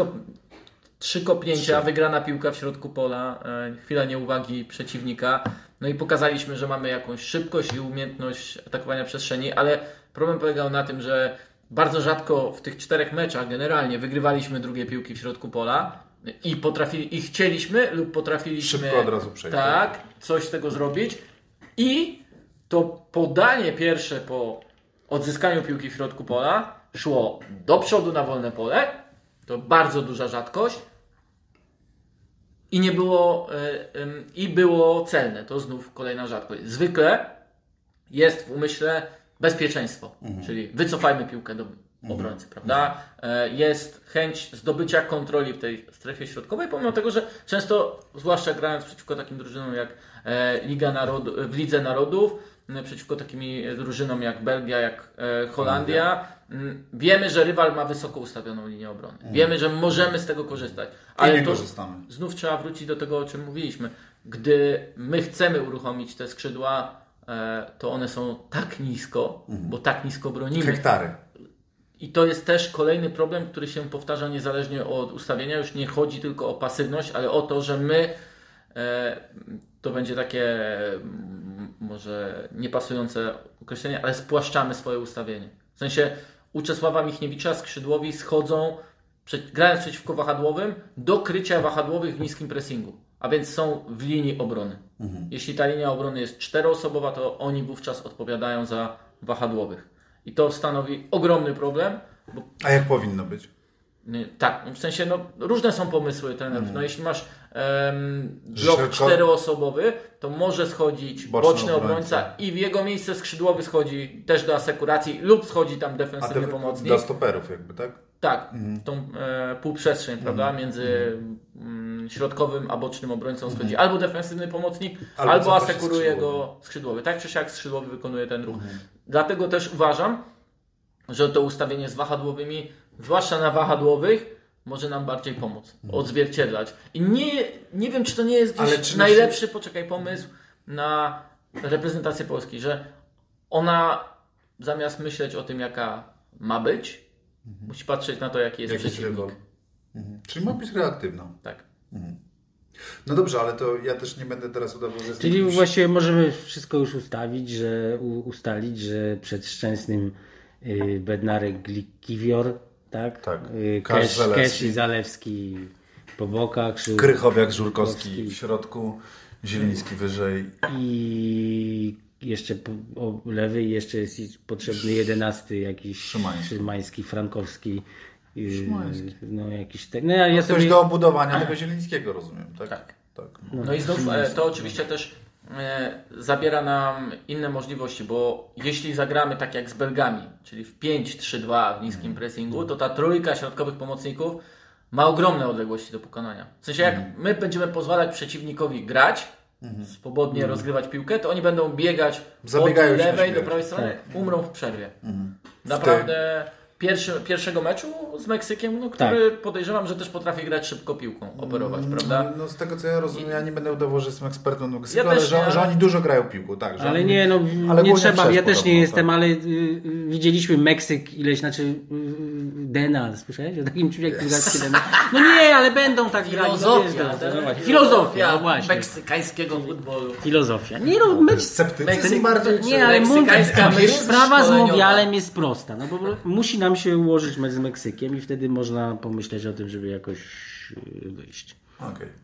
trzy kopnięcia, Trzy. wygrana piłka w środku pola, e, chwila nieuwagi przeciwnika. No i pokazaliśmy, że mamy jakąś szybkość i umiejętność atakowania przestrzeni, ale problem polegał na tym, że bardzo rzadko w tych czterech meczach generalnie wygrywaliśmy drugie piłki w środku pola i potrafili, i chcieliśmy lub potrafiliśmy Szybko od razu przejść. tak, coś z tego zrobić i to podanie pierwsze po odzyskaniu piłki w środku pola szło do przodu na wolne pole. To bardzo duża rzadkość. I nie było, ym, i było celne. To znów kolejna rzadkość. Zwykle jest w umyśle bezpieczeństwo, czyli wycofajmy piłkę do obrońcy, prawda? E, Jest chęć zdobycia kontroli w tej strefie środkowej, pomimo tego, że często, zwłaszcza grając przeciwko takim drużynom jak e, Liga Narodu, w Lidze Narodów, przeciwko takim drużynom jak Belgia, jak e, Holandia, wiemy, że rywal ma wysoko ustawioną linię obrony. Wiemy, że możemy z tego korzystać. I nie to korzystamy. znów trzeba wrócić do tego, o czym mówiliśmy. Gdy my chcemy uruchomić te skrzydła, to one są tak nisko, bo tak nisko bronimy. Hektary. I to jest też kolejny problem, który się powtarza niezależnie od ustawienia. Już nie chodzi tylko o pasywność, ale o to, że my e, to będzie takie mm, może niepasujące określenie, ale spłaszczamy swoje ustawienie. W sensie u Czesława Michniewicza skrzydłowi schodzą, grając przeciwko wahadłowym, do krycia wahadłowych w niskim pressingu. A więc są w linii obrony. Jeśli ta linia obrony jest czteroosobowa, to oni wówczas odpowiadają za wahadłowych. I to stanowi ogromny problem, bo A jak powinno być? Tak, w sensie no, różne są pomysły trenerów. No, jeśli masz em, blok czteroosobowy, to może schodzić Boczny boczny, obrońca. obrońca. i w jego miejsce skrzydłowy schodzi też do asekuracji lub schodzi tam defensywny te, pomocnik. dla stoperów jakby, tak? Tak, tą e, półprzestrzeń, prawda, między mm, środkowym a bocznym obrońcą schodzi albo defensywny pomocnik, Albo albo, się asekuruje skrzydłowy. go skrzydłowy. Tak czy siak skrzydłowy wykonuje ten ruch. Dlatego też uważam, że to ustawienie z wahadłowymi, zwłaszcza na wahadłowych, może nam bardziej pomóc, odzwierciedlać. I nie, nie wiem, czy to nie jest gdzieś najlepszy, poczekaj, pomysł na reprezentację Polski, że ona zamiast myśleć o tym, jaka ma być, musi patrzeć na to, jaki jest Jakiś przeciwnik. Mhm. Czyli ma być reaktywną. Tak. No dobrze, ale to ja też nie będę teraz udawał, że Czyli jakimś- właściwie możemy wszystko już ustawić, że ustalić, że przed Szczęsnym y, Bednarek Glikiwior, tak? Tak. Y, Kasz, Kesz, Zalewski. Kesz i Zalewski po bokach. Żół- Krychowiak, Żurkowski w środku, Zieliński wyżej. I jeszcze po, lewy jeszcze jest potrzebny jedenasty jakiś Szymański. Szymański Frankowski. Szymański. No jakiś te, no, ja, Ktoś sobie, do obudowania tego Zielińskiego, rozumiem, tak? Tak. tak. No i znów e, to oczywiście też e, zabiera nam inne możliwości, bo jeśli zagramy tak jak z Belgami, czyli w 5-3-2 w niskim pressingu, to ta trójka środkowych pomocników ma ogromne odległości do pokonania. W sensie jak my będziemy pozwalać przeciwnikowi grać, swobodnie rozgrywać piłkę, to oni będą biegać Zabiegają od lewej do prawej strony, umrą w przerwie. Naprawdę pierwszy, pierwszego meczu z Meksykiem, no, który podejrzewam, że też potrafi grać szybko piłką, operować, prawda? No z tego co ja rozumiem, ja nie będę udawał, że jestem ekspertem Meksyku, Ja ale też że, nie, że oni dużo grają piłką, tak. Że Ale oni, nie, no ale nie trzeba, ja też podobno, nie jestem, tak. ale y, y, widzieliśmy Meksyk ileś, znaczy y, Dena, słyszałeś o takim czymś jak piłkarskie Dena? No nie, ale będą tak grali. no wiesz, Filozofia, no, tak? właśnie. Filozofia, no właśnie. meksykańskiego futbolu. Filozofia. Nie no, mecz, Sceptycyzm Meksyk- bardziej? nie, czy- nie, ale Meksykańska sprawa z. Mundialem jest prosta. No bo musi nam się ułożyć mecz z Meksykiem i wtedy można pomyśleć o tym, żeby jakoś y, wyjść. Okej.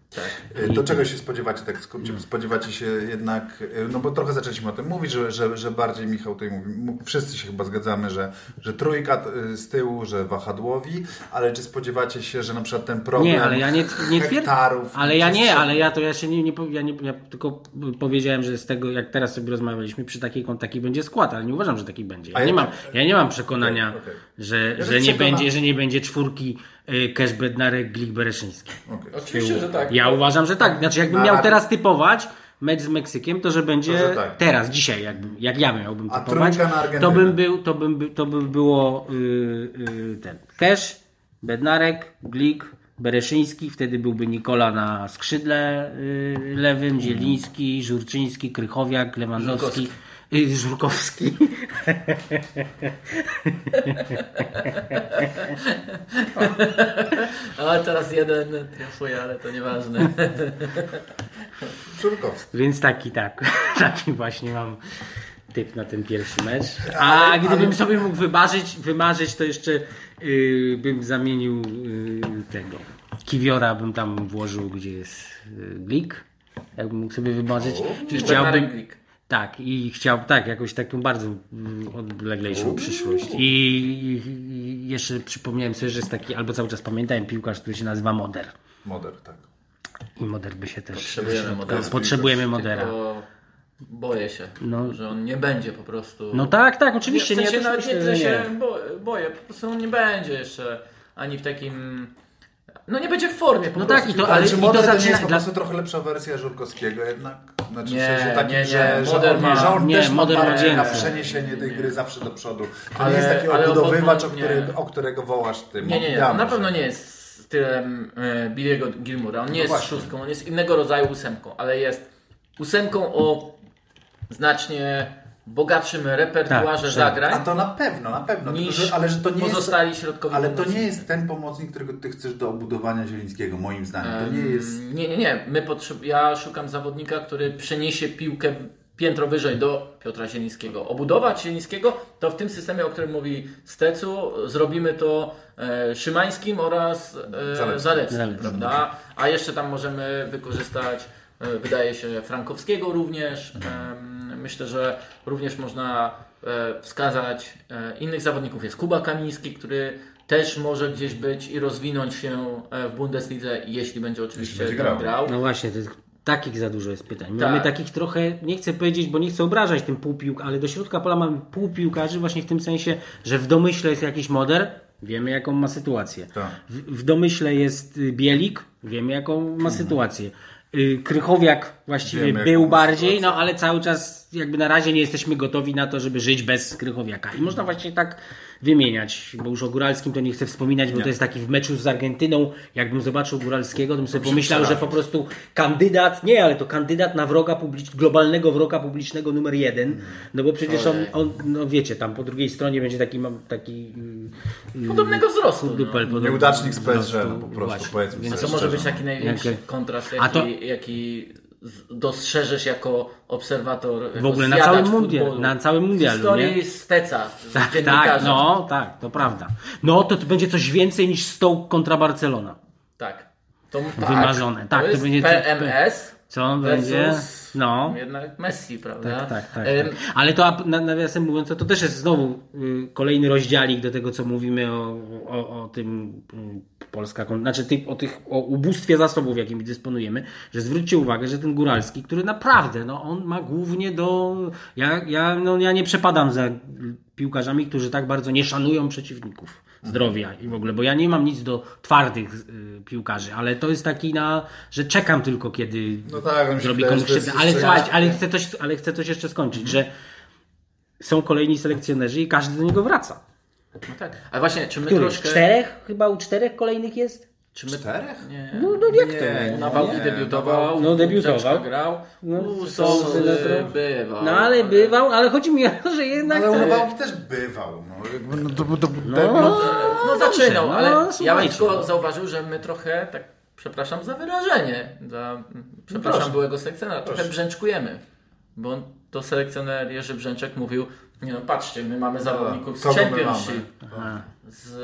Y, Do czego się spodziewacie, tak w skrócie? Spodziewacie się jednak, y, no bo trochę zaczęliśmy o tym mówić, że, że, że bardziej Michał tutaj mówi, wszyscy się chyba zgadzamy, że, że trójka y, z tyłu, że wahadłowi, ale czy spodziewacie się, że na przykład ten problem Nie, ale ja nie, nie hektarów... Ale ja nie, ale ja to ja się nie, nie, ja nie ja tylko powiedziałem, że z tego, jak teraz sobie rozmawialiśmy, przy takiej taki będzie skład, ale nie uważam, że taki będzie. Ja nie mam, ja nie mam przekonania, Okej, okej. że, Ja że, też nie będzie, że nie będzie czwórki Cash Bednarek, Glik Bereszyński. Okej. Oczywiście, że tak. Ja uważam, że tak. Znaczy, jakbym A- miał teraz typować mecz z Meksykiem, to że będzie To, że tak. teraz, dzisiaj, jakby, jak ja miałbym typować, to bym był, to bym, by- to by było yy, yy, ten Cash, Bednarek, Glik, Bereszyński, wtedy byłby Nikola na skrzydle yy, lewym, Zieliński, Żurczyński, Krychowiak, Lewandowski. Żurkowski. Żurkowski. A teraz jeden triumfuje, ale to nieważne. Żurkowski. Więc taki, tak. Taki właśnie mam typ na ten pierwszy mecz. A Ale- gdybym ale- sobie mógł wymarzyć, wymarzyć to jeszcze yy, bym zamienił yy, tego. Kiwiora bym tam włożył, gdzie jest yy, Glik. Jakbym mógł sobie wymarzyć. I Bednarek Glik. Tak, i chciał, tak, jakąś taką bardzo mm, odleglejszą przyszłość. I, i, I jeszcze przypomniałem sobie, że jest taki, albo cały czas pamiętałem piłkarz, który się nazywa Moder. Moder, tak. I Moder by się też... Potrzebujemy modelu. Potrzebujemy Modera. Tylko boję się, No. że on nie będzie po prostu... No tak, tak, oczywiście. w sensie nie, nawet nie myślę, że się bo, boję, po prostu on nie będzie jeszcze ani w takim... No nie będzie w formie po No prostu. tak, i to- Ale, ale czy i to Moder to, nie zaczyna jest po dla- prostu trochę lepsza wersja Żurkowskiego jednak? Znaczy Nie, w sensie takim, nie, nie. że, że, Moder on, ma- że on nie, też ma Moder ma bardziej na przeniesienie tej gry zawsze do przodu. To Ale- nie jest taki ale obudowywacz, o, który, nie. o którego wołasz ty. Nie, nie, nie, na pewno nie jest stylem e, Billy'ego Gilmura. On nie jest No właśnie. szóstką, on jest innego rodzaju ósemką, ale jest ósemką o znacznie bogatszym repertuarze Tak, zagrań A to na pewno, na pewno. Tylko, niż że, ale że to nie pozostali jest, środkowi Ale to nie pomocnicy. jest ten pomocnik, którego ty chcesz do obudowania Zielińskiego, moim zdaniem. To nie jest... Nie, nie, nie. My potrzeb... Ja szukam zawodnika, który przeniesie piłkę piętro wyżej do Piotra Zielińskiego. Obudować Zielińskiego to w tym systemie, o którym mówi Stecu, zrobimy to e, Szymańskim oraz e, Zaleckim. Zaleckim, Zaleckim. prawda? A jeszcze tam możemy wykorzystać, e, wydaje się, Frankowskiego również. Em, myślę, że również można e, wskazać e, innych zawodników. Jest Kuba Kamiński, który też może gdzieś być i rozwinąć się e, w Bundeslidze, jeśli będzie oczywiście będzie tam grał. grał. No właśnie, to jest, takich za dużo jest pytań. Tak. Mamy takich trochę, nie chcę powiedzieć, bo nie chcę obrażać tym półpiłk, ale do środka pola mamy półpiłkarzy właśnie w tym sensie, że w domyśle jest jakiś moder, wiemy jaką ma sytuację. Tak. W, w domyśle jest y, Bielik, wiemy jaką ma sytuację. Y, Krychowiak właściwie Wiemy, był bardziej, sytuację. no ale cały czas jakby na razie nie jesteśmy gotowi na to, żeby żyć bez Krychowiaka. I można właśnie tak wymieniać, bo już o Góralskim to nie chcę wspominać, bo to jest taki w meczu z Argentyną, jakbym zobaczył Góralskiego, to bym sobie pomyślał, że po prostu kandydat, nie, ale to kandydat na wroga publicz, globalnego wroga publicznego numer jeden, no bo przecież on, on, no wiecie, tam po drugiej stronie będzie taki, mam- taki y, Podobnego wzrostu. No. dupel, podobny Nieudacznik z PSG, no po prostu, właśnie. powiedzmy Więc co może być taki największy Jakie- kontrast, A to- jaki, jaki dostrzeżesz jako obserwator W ogóle na całym, mundial, na całym mundialu, Historii nie? Steca, Tak, tak, no, tak, to prawda. No, to, to będzie coś więcej niż Stoke kontra Barcelona. Tak. To, tak. Wymarzone. Tak, to, to będzie- PMS Co on będzie? No. jednak Messi, prawda? Tak, tak, tak. Tak. Ale to nawiasem mówiąc, to, to też jest znowu y, kolejny rozdziałik do tego, co mówimy o, o, o tym y, Polska, znaczy ty, o, tych, o ubóstwie zasobów, jakimi dysponujemy, że zwróćcie uwagę, że ten Góralski, który naprawdę, no on ma głównie do... Ja, ja, no, ja nie przepadam za piłkarzami, którzy tak bardzo nie szanują przeciwników zdrowia i w ogóle, bo ja nie mam nic do twardych y, piłkarzy, ale to jest taki na, że czekam tylko kiedy No tak, zrobi komuś krzywdę. Ale słuchajcie, ale chcę, coś, ale chcę coś jeszcze skończyć, że są kolejni selekcjonerzy i każdy do niego wraca. no tak. A właśnie, czy my Który? troszkę... Czterech? Chyba u czterech kolejnych jest? Czy my... Czterech? Nie. No, no jak Nie, to? U Nawałki Nie, debiutował, no, debiutował. Grał, No, Sosy to- bywał. No ale bywał, ale chodzi mi o to, że jednak... Ale u Nawałki też bywał. No, jakby, no, to, to, No, No zaczynał, no, ale ja bym tylko no. zauważył, że my trochę, tak przepraszam za wyrażenie, za, przepraszam proszę. byłego selekcjonera, trochę Proszę. brzęczkujemy. Bo on, to selekcjoner Jerzy Brzęczek mówił, nie no patrzcie, my mamy zawodników z Championship, z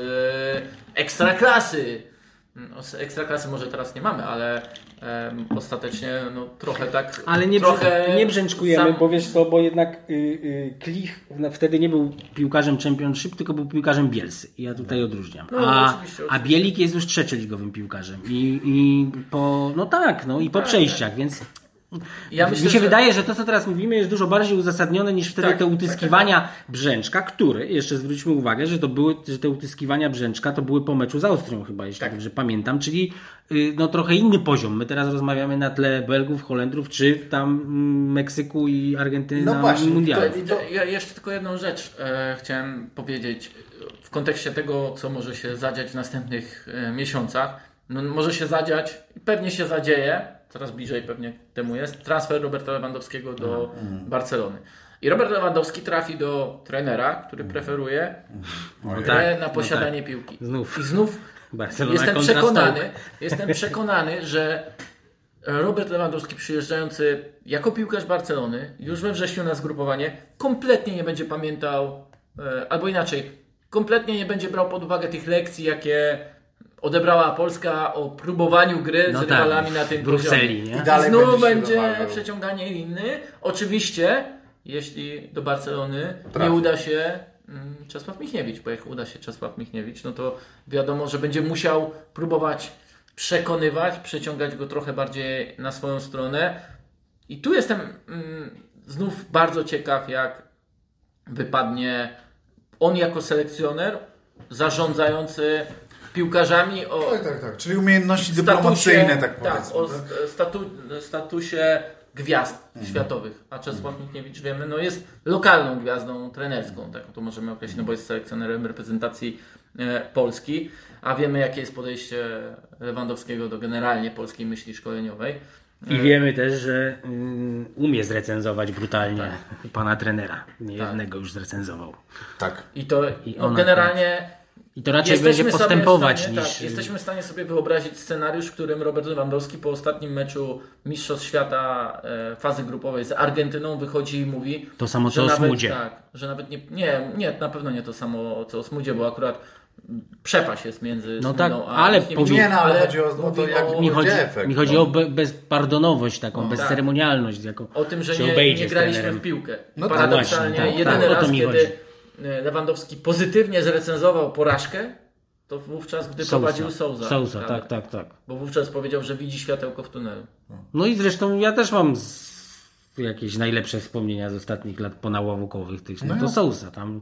Ekstraklasy. No, z Ekstraklasy może teraz nie mamy, ale em, ostatecznie no, trochę tak... Ale nie, trochę nie brzęczkujemy, sam- bo wiesz co, bo jednak y, y, Klich no, wtedy nie był piłkarzem Championship, tylko był piłkarzem Bielsy. I ja tutaj odróżniam. No, a, oczywiście, a oczywiście. Bielik jest już trzecioligowym piłkarzem. I, i po, no tak, no i po przejściach, więc Ja myślę, mi się że- wydaje, że to, co teraz mówimy, jest dużo bardziej uzasadnione niż wtedy Tak, te tak, utyskiwania Brzęczka, które, jeszcze zwróćmy uwagę, że to były, że te utyskiwania Brzęczka to były po meczu z Austrią chyba, jeśli Tak. dobrze pamiętam, czyli y, no trochę inny poziom. My teraz rozmawiamy na tle Belgów, Holendrów, czy tam mm, Meksyku i Argentyny No na właśnie, mundialu. To, to, ja jeszcze tylko jedną rzecz e, chciałem powiedzieć w kontekście tego, co może się zadziać w następnych e, miesiącach. No, może się zadziać pewnie się zadzieje, coraz bliżej pewnie temu jest, transfer Roberta Lewandowskiego do Barcelony. I Robert Lewandowski trafi do trenera, który preferuje Ojej. grę tak, na no posiadanie piłki. Znów. I znów Barcelona jestem przekonany, jestem przekonany, że Robert Lewandowski przyjeżdżający jako piłkarz Barcelony już we wrześniu na zgrupowanie kompletnie nie będzie pamiętał, e, albo inaczej, kompletnie nie będzie brał pod uwagę tych lekcji, jakie odebrała Polska o próbowaniu gry No z tak, rywalami na w tym Brukseli, poziomie. nie? I Dalej znów będzie przeciąganie liny. Oczywiście, jeśli do Barcelony nie uda się mm, Czesław Michniewicz, bo jak uda się Czesław Michniewicz, no to wiadomo, że będzie musiał próbować przekonywać, przeciągać go trochę bardziej na swoją stronę. I tu jestem mm, znów bardzo ciekaw, jak wypadnie on jako selekcjoner, zarządzający piłkarzami o Tak, tak, tak. Czyli umiejętności dyplomacyjne, tak powiedzmy. o tak? st- statu, statusie gwiazd światowych. A Czesław Michniewicz, wiemy, no jest lokalną gwiazdą trenerską, tak to możemy określić, no bo jest selekcjonerem reprezentacji e, Polski, a wiemy jakie jest podejście Lewandowskiego do generalnie polskiej myśli szkoleniowej. I wiemy też, że mm, umie zrecenzować brutalnie pana trenera. Nie jednego już zrecenzował. Tak. I to I no, generalnie I to raczej jesteśmy będzie postępować stanie, niż... Tak, jesteśmy w stanie sobie wyobrazić scenariusz, w którym Robert Lewandowski po ostatnim meczu Mistrzostw Świata e, fazy grupowej z Argentyną wychodzi i mówi, To samo co o Smudzie. Tak, że nawet nie, nie, nie, na pewno nie to samo co o Smudzie, bo akurat przepaść jest między No tak, a ale powie- Nie, no, ale chodzi o- o to, Mi chodzi, efekt, mi chodzi no. o be, bezpardonowość, taką bezceremonialność, jaką o tym, że nie, nie graliśmy w piłkę. No No tak, Paradoksalnie, właśnie, tak, jedyny tak, o to raz, mi kiedy chodzi. Lewandowski pozytywnie zrecenzował porażkę, to wówczas, gdy prowadził Souza. Sousa, tak, tak, tak. Bo wówczas powiedział, że widzi światełko w tunelu. No i zresztą ja też mam z, jakieś najlepsze wspomnienia z ostatnich lat ponaławokowych tych, no, to Sousa, tam,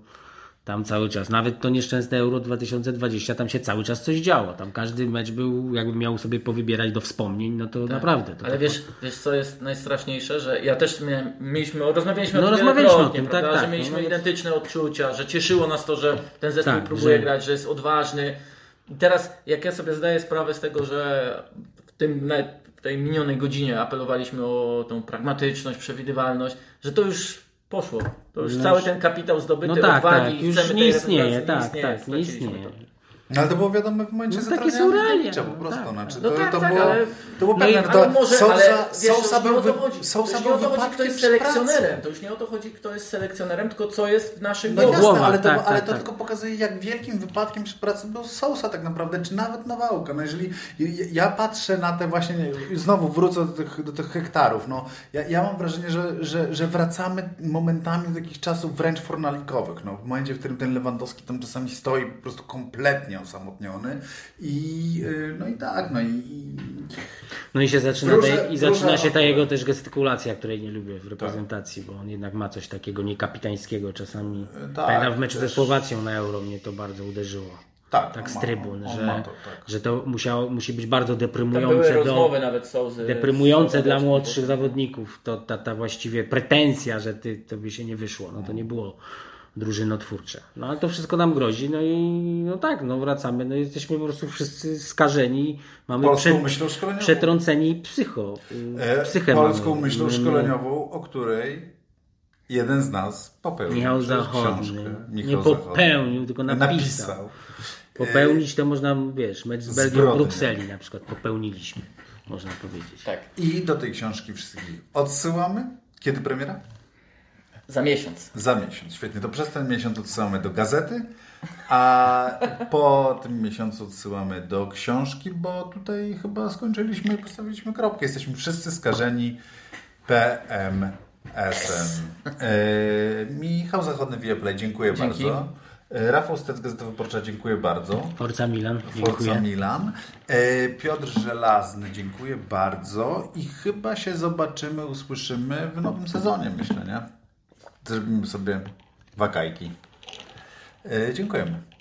tam cały czas, nawet to nieszczęsne Euro 2020, tam się cały czas coś działo, tam każdy mecz był, jakby miał sobie powybierać do wspomnień, no to naprawdę. To Ale tak- wiesz, wiesz, co jest najstraszniejsze, że ja też miałem, mieliśmy, rozmawialiśmy No, o tym rozmawialiśmy o tym, tak, tak, że mieliśmy no, no, identyczne odczucia, że cieszyło nas to, że ten zespół Tak, próbuje że- grać, że jest odważny. I teraz, jak ja sobie zdaję sprawę z tego, że w, tym, w tej minionej godzinie apelowaliśmy o tą pragmatyczność, przewidywalność, że to już poszło. To już No cały już- ten kapitał zdobyty No tak, odwagi tak, i już nie tej istnieje, tak, tak, nie istnieje. to. No ale to było wiadomo w momencie No, no, takie są realia, po no, prostu. tak. Znaczy, No to, tak, to, tak, było, ale- to było no pewne, Ale to może, Sousa, ale wiesz, Sousa to już nie był, o to wy- chodzi. Sousa to już był nie o to chodzi, kto jest pracy. selekcjonerem. To już nie o to chodzi, kto jest selekcjonerem, tylko co jest w naszych No głowach. ale to, tak, ale tak, to tak. tylko pokazuje, jak wielkim wypadkiem przy pracy był Sousa tak naprawdę, czy nawet Nawałka. No jeżeli ja- ja patrzę na te właśnie, znowu wrócę do tych, do tych hektarów, no ja, ja mam wrażenie, że, że, że wracamy momentami do takich czasów wręcz fornalikowych. No, w momencie, w którym ten Lewandowski tam czasami stoi po prostu kompletnie osamotniony i y, no i tak, no i, i No i się zaczyna, ta, i zaczyna się ta jego też gestykulacja, której nie lubię w reprezentacji, bo on jednak ma coś takiego niekapitańskiego czasami. tak, Pamiętam w meczu ze też. Słowacją na Euro mnie to bardzo uderzyło. tak, Tak z trybun, on że, to, tak. że to musiało, musi być bardzo deprymujące do, rozmowy nawet Souzy. deprymujące z- dla z- młodszych zawodników. To ta, ta właściwie pretensja, że ty, to by się nie wyszło. No to nie było drużynotwórcze. No ale to wszystko nam grozi. No i no tak, no wracamy. No jesteśmy po prostu wszyscy skażeni. Mamy Polską prze, myślą szkoleniową. przetrąceni psycho. E, Psychę polską mamy. myślą szkoleniową, o której jeden z nas popełnił Michał Zachodny. książkę. Nie popełnił, tylko napisał. Popełnić to można, wiesz, mecz z Belgią w. Brukseli na przykład popełniliśmy, można powiedzieć. Tak, I do tej książki wszystkich odsyłamy. Kiedy premiera? Za miesiąc. Za miesiąc. Świetnie. To przez ten miesiąc odsyłamy do gazety, a po tym miesiącu odsyłamy do książki, bo tutaj chyba skończyliśmy i postawiliśmy kropkę. Jesteśmy wszyscy skażeni PMS-em. E, Michał Zachodny Viaplay, dziękuję Dzięki. bardzo. E, Rafał Stec, Gazeta Wyborcza, dziękuję bardzo. Forza Milan, Forza dziękuję. Milan. E, Piotr Żelazny, dziękuję bardzo i chyba się zobaczymy, usłyszymy w nowym sezonie, myślę, nie? Zrobimy sobie wakajki. E, Dziękujemy.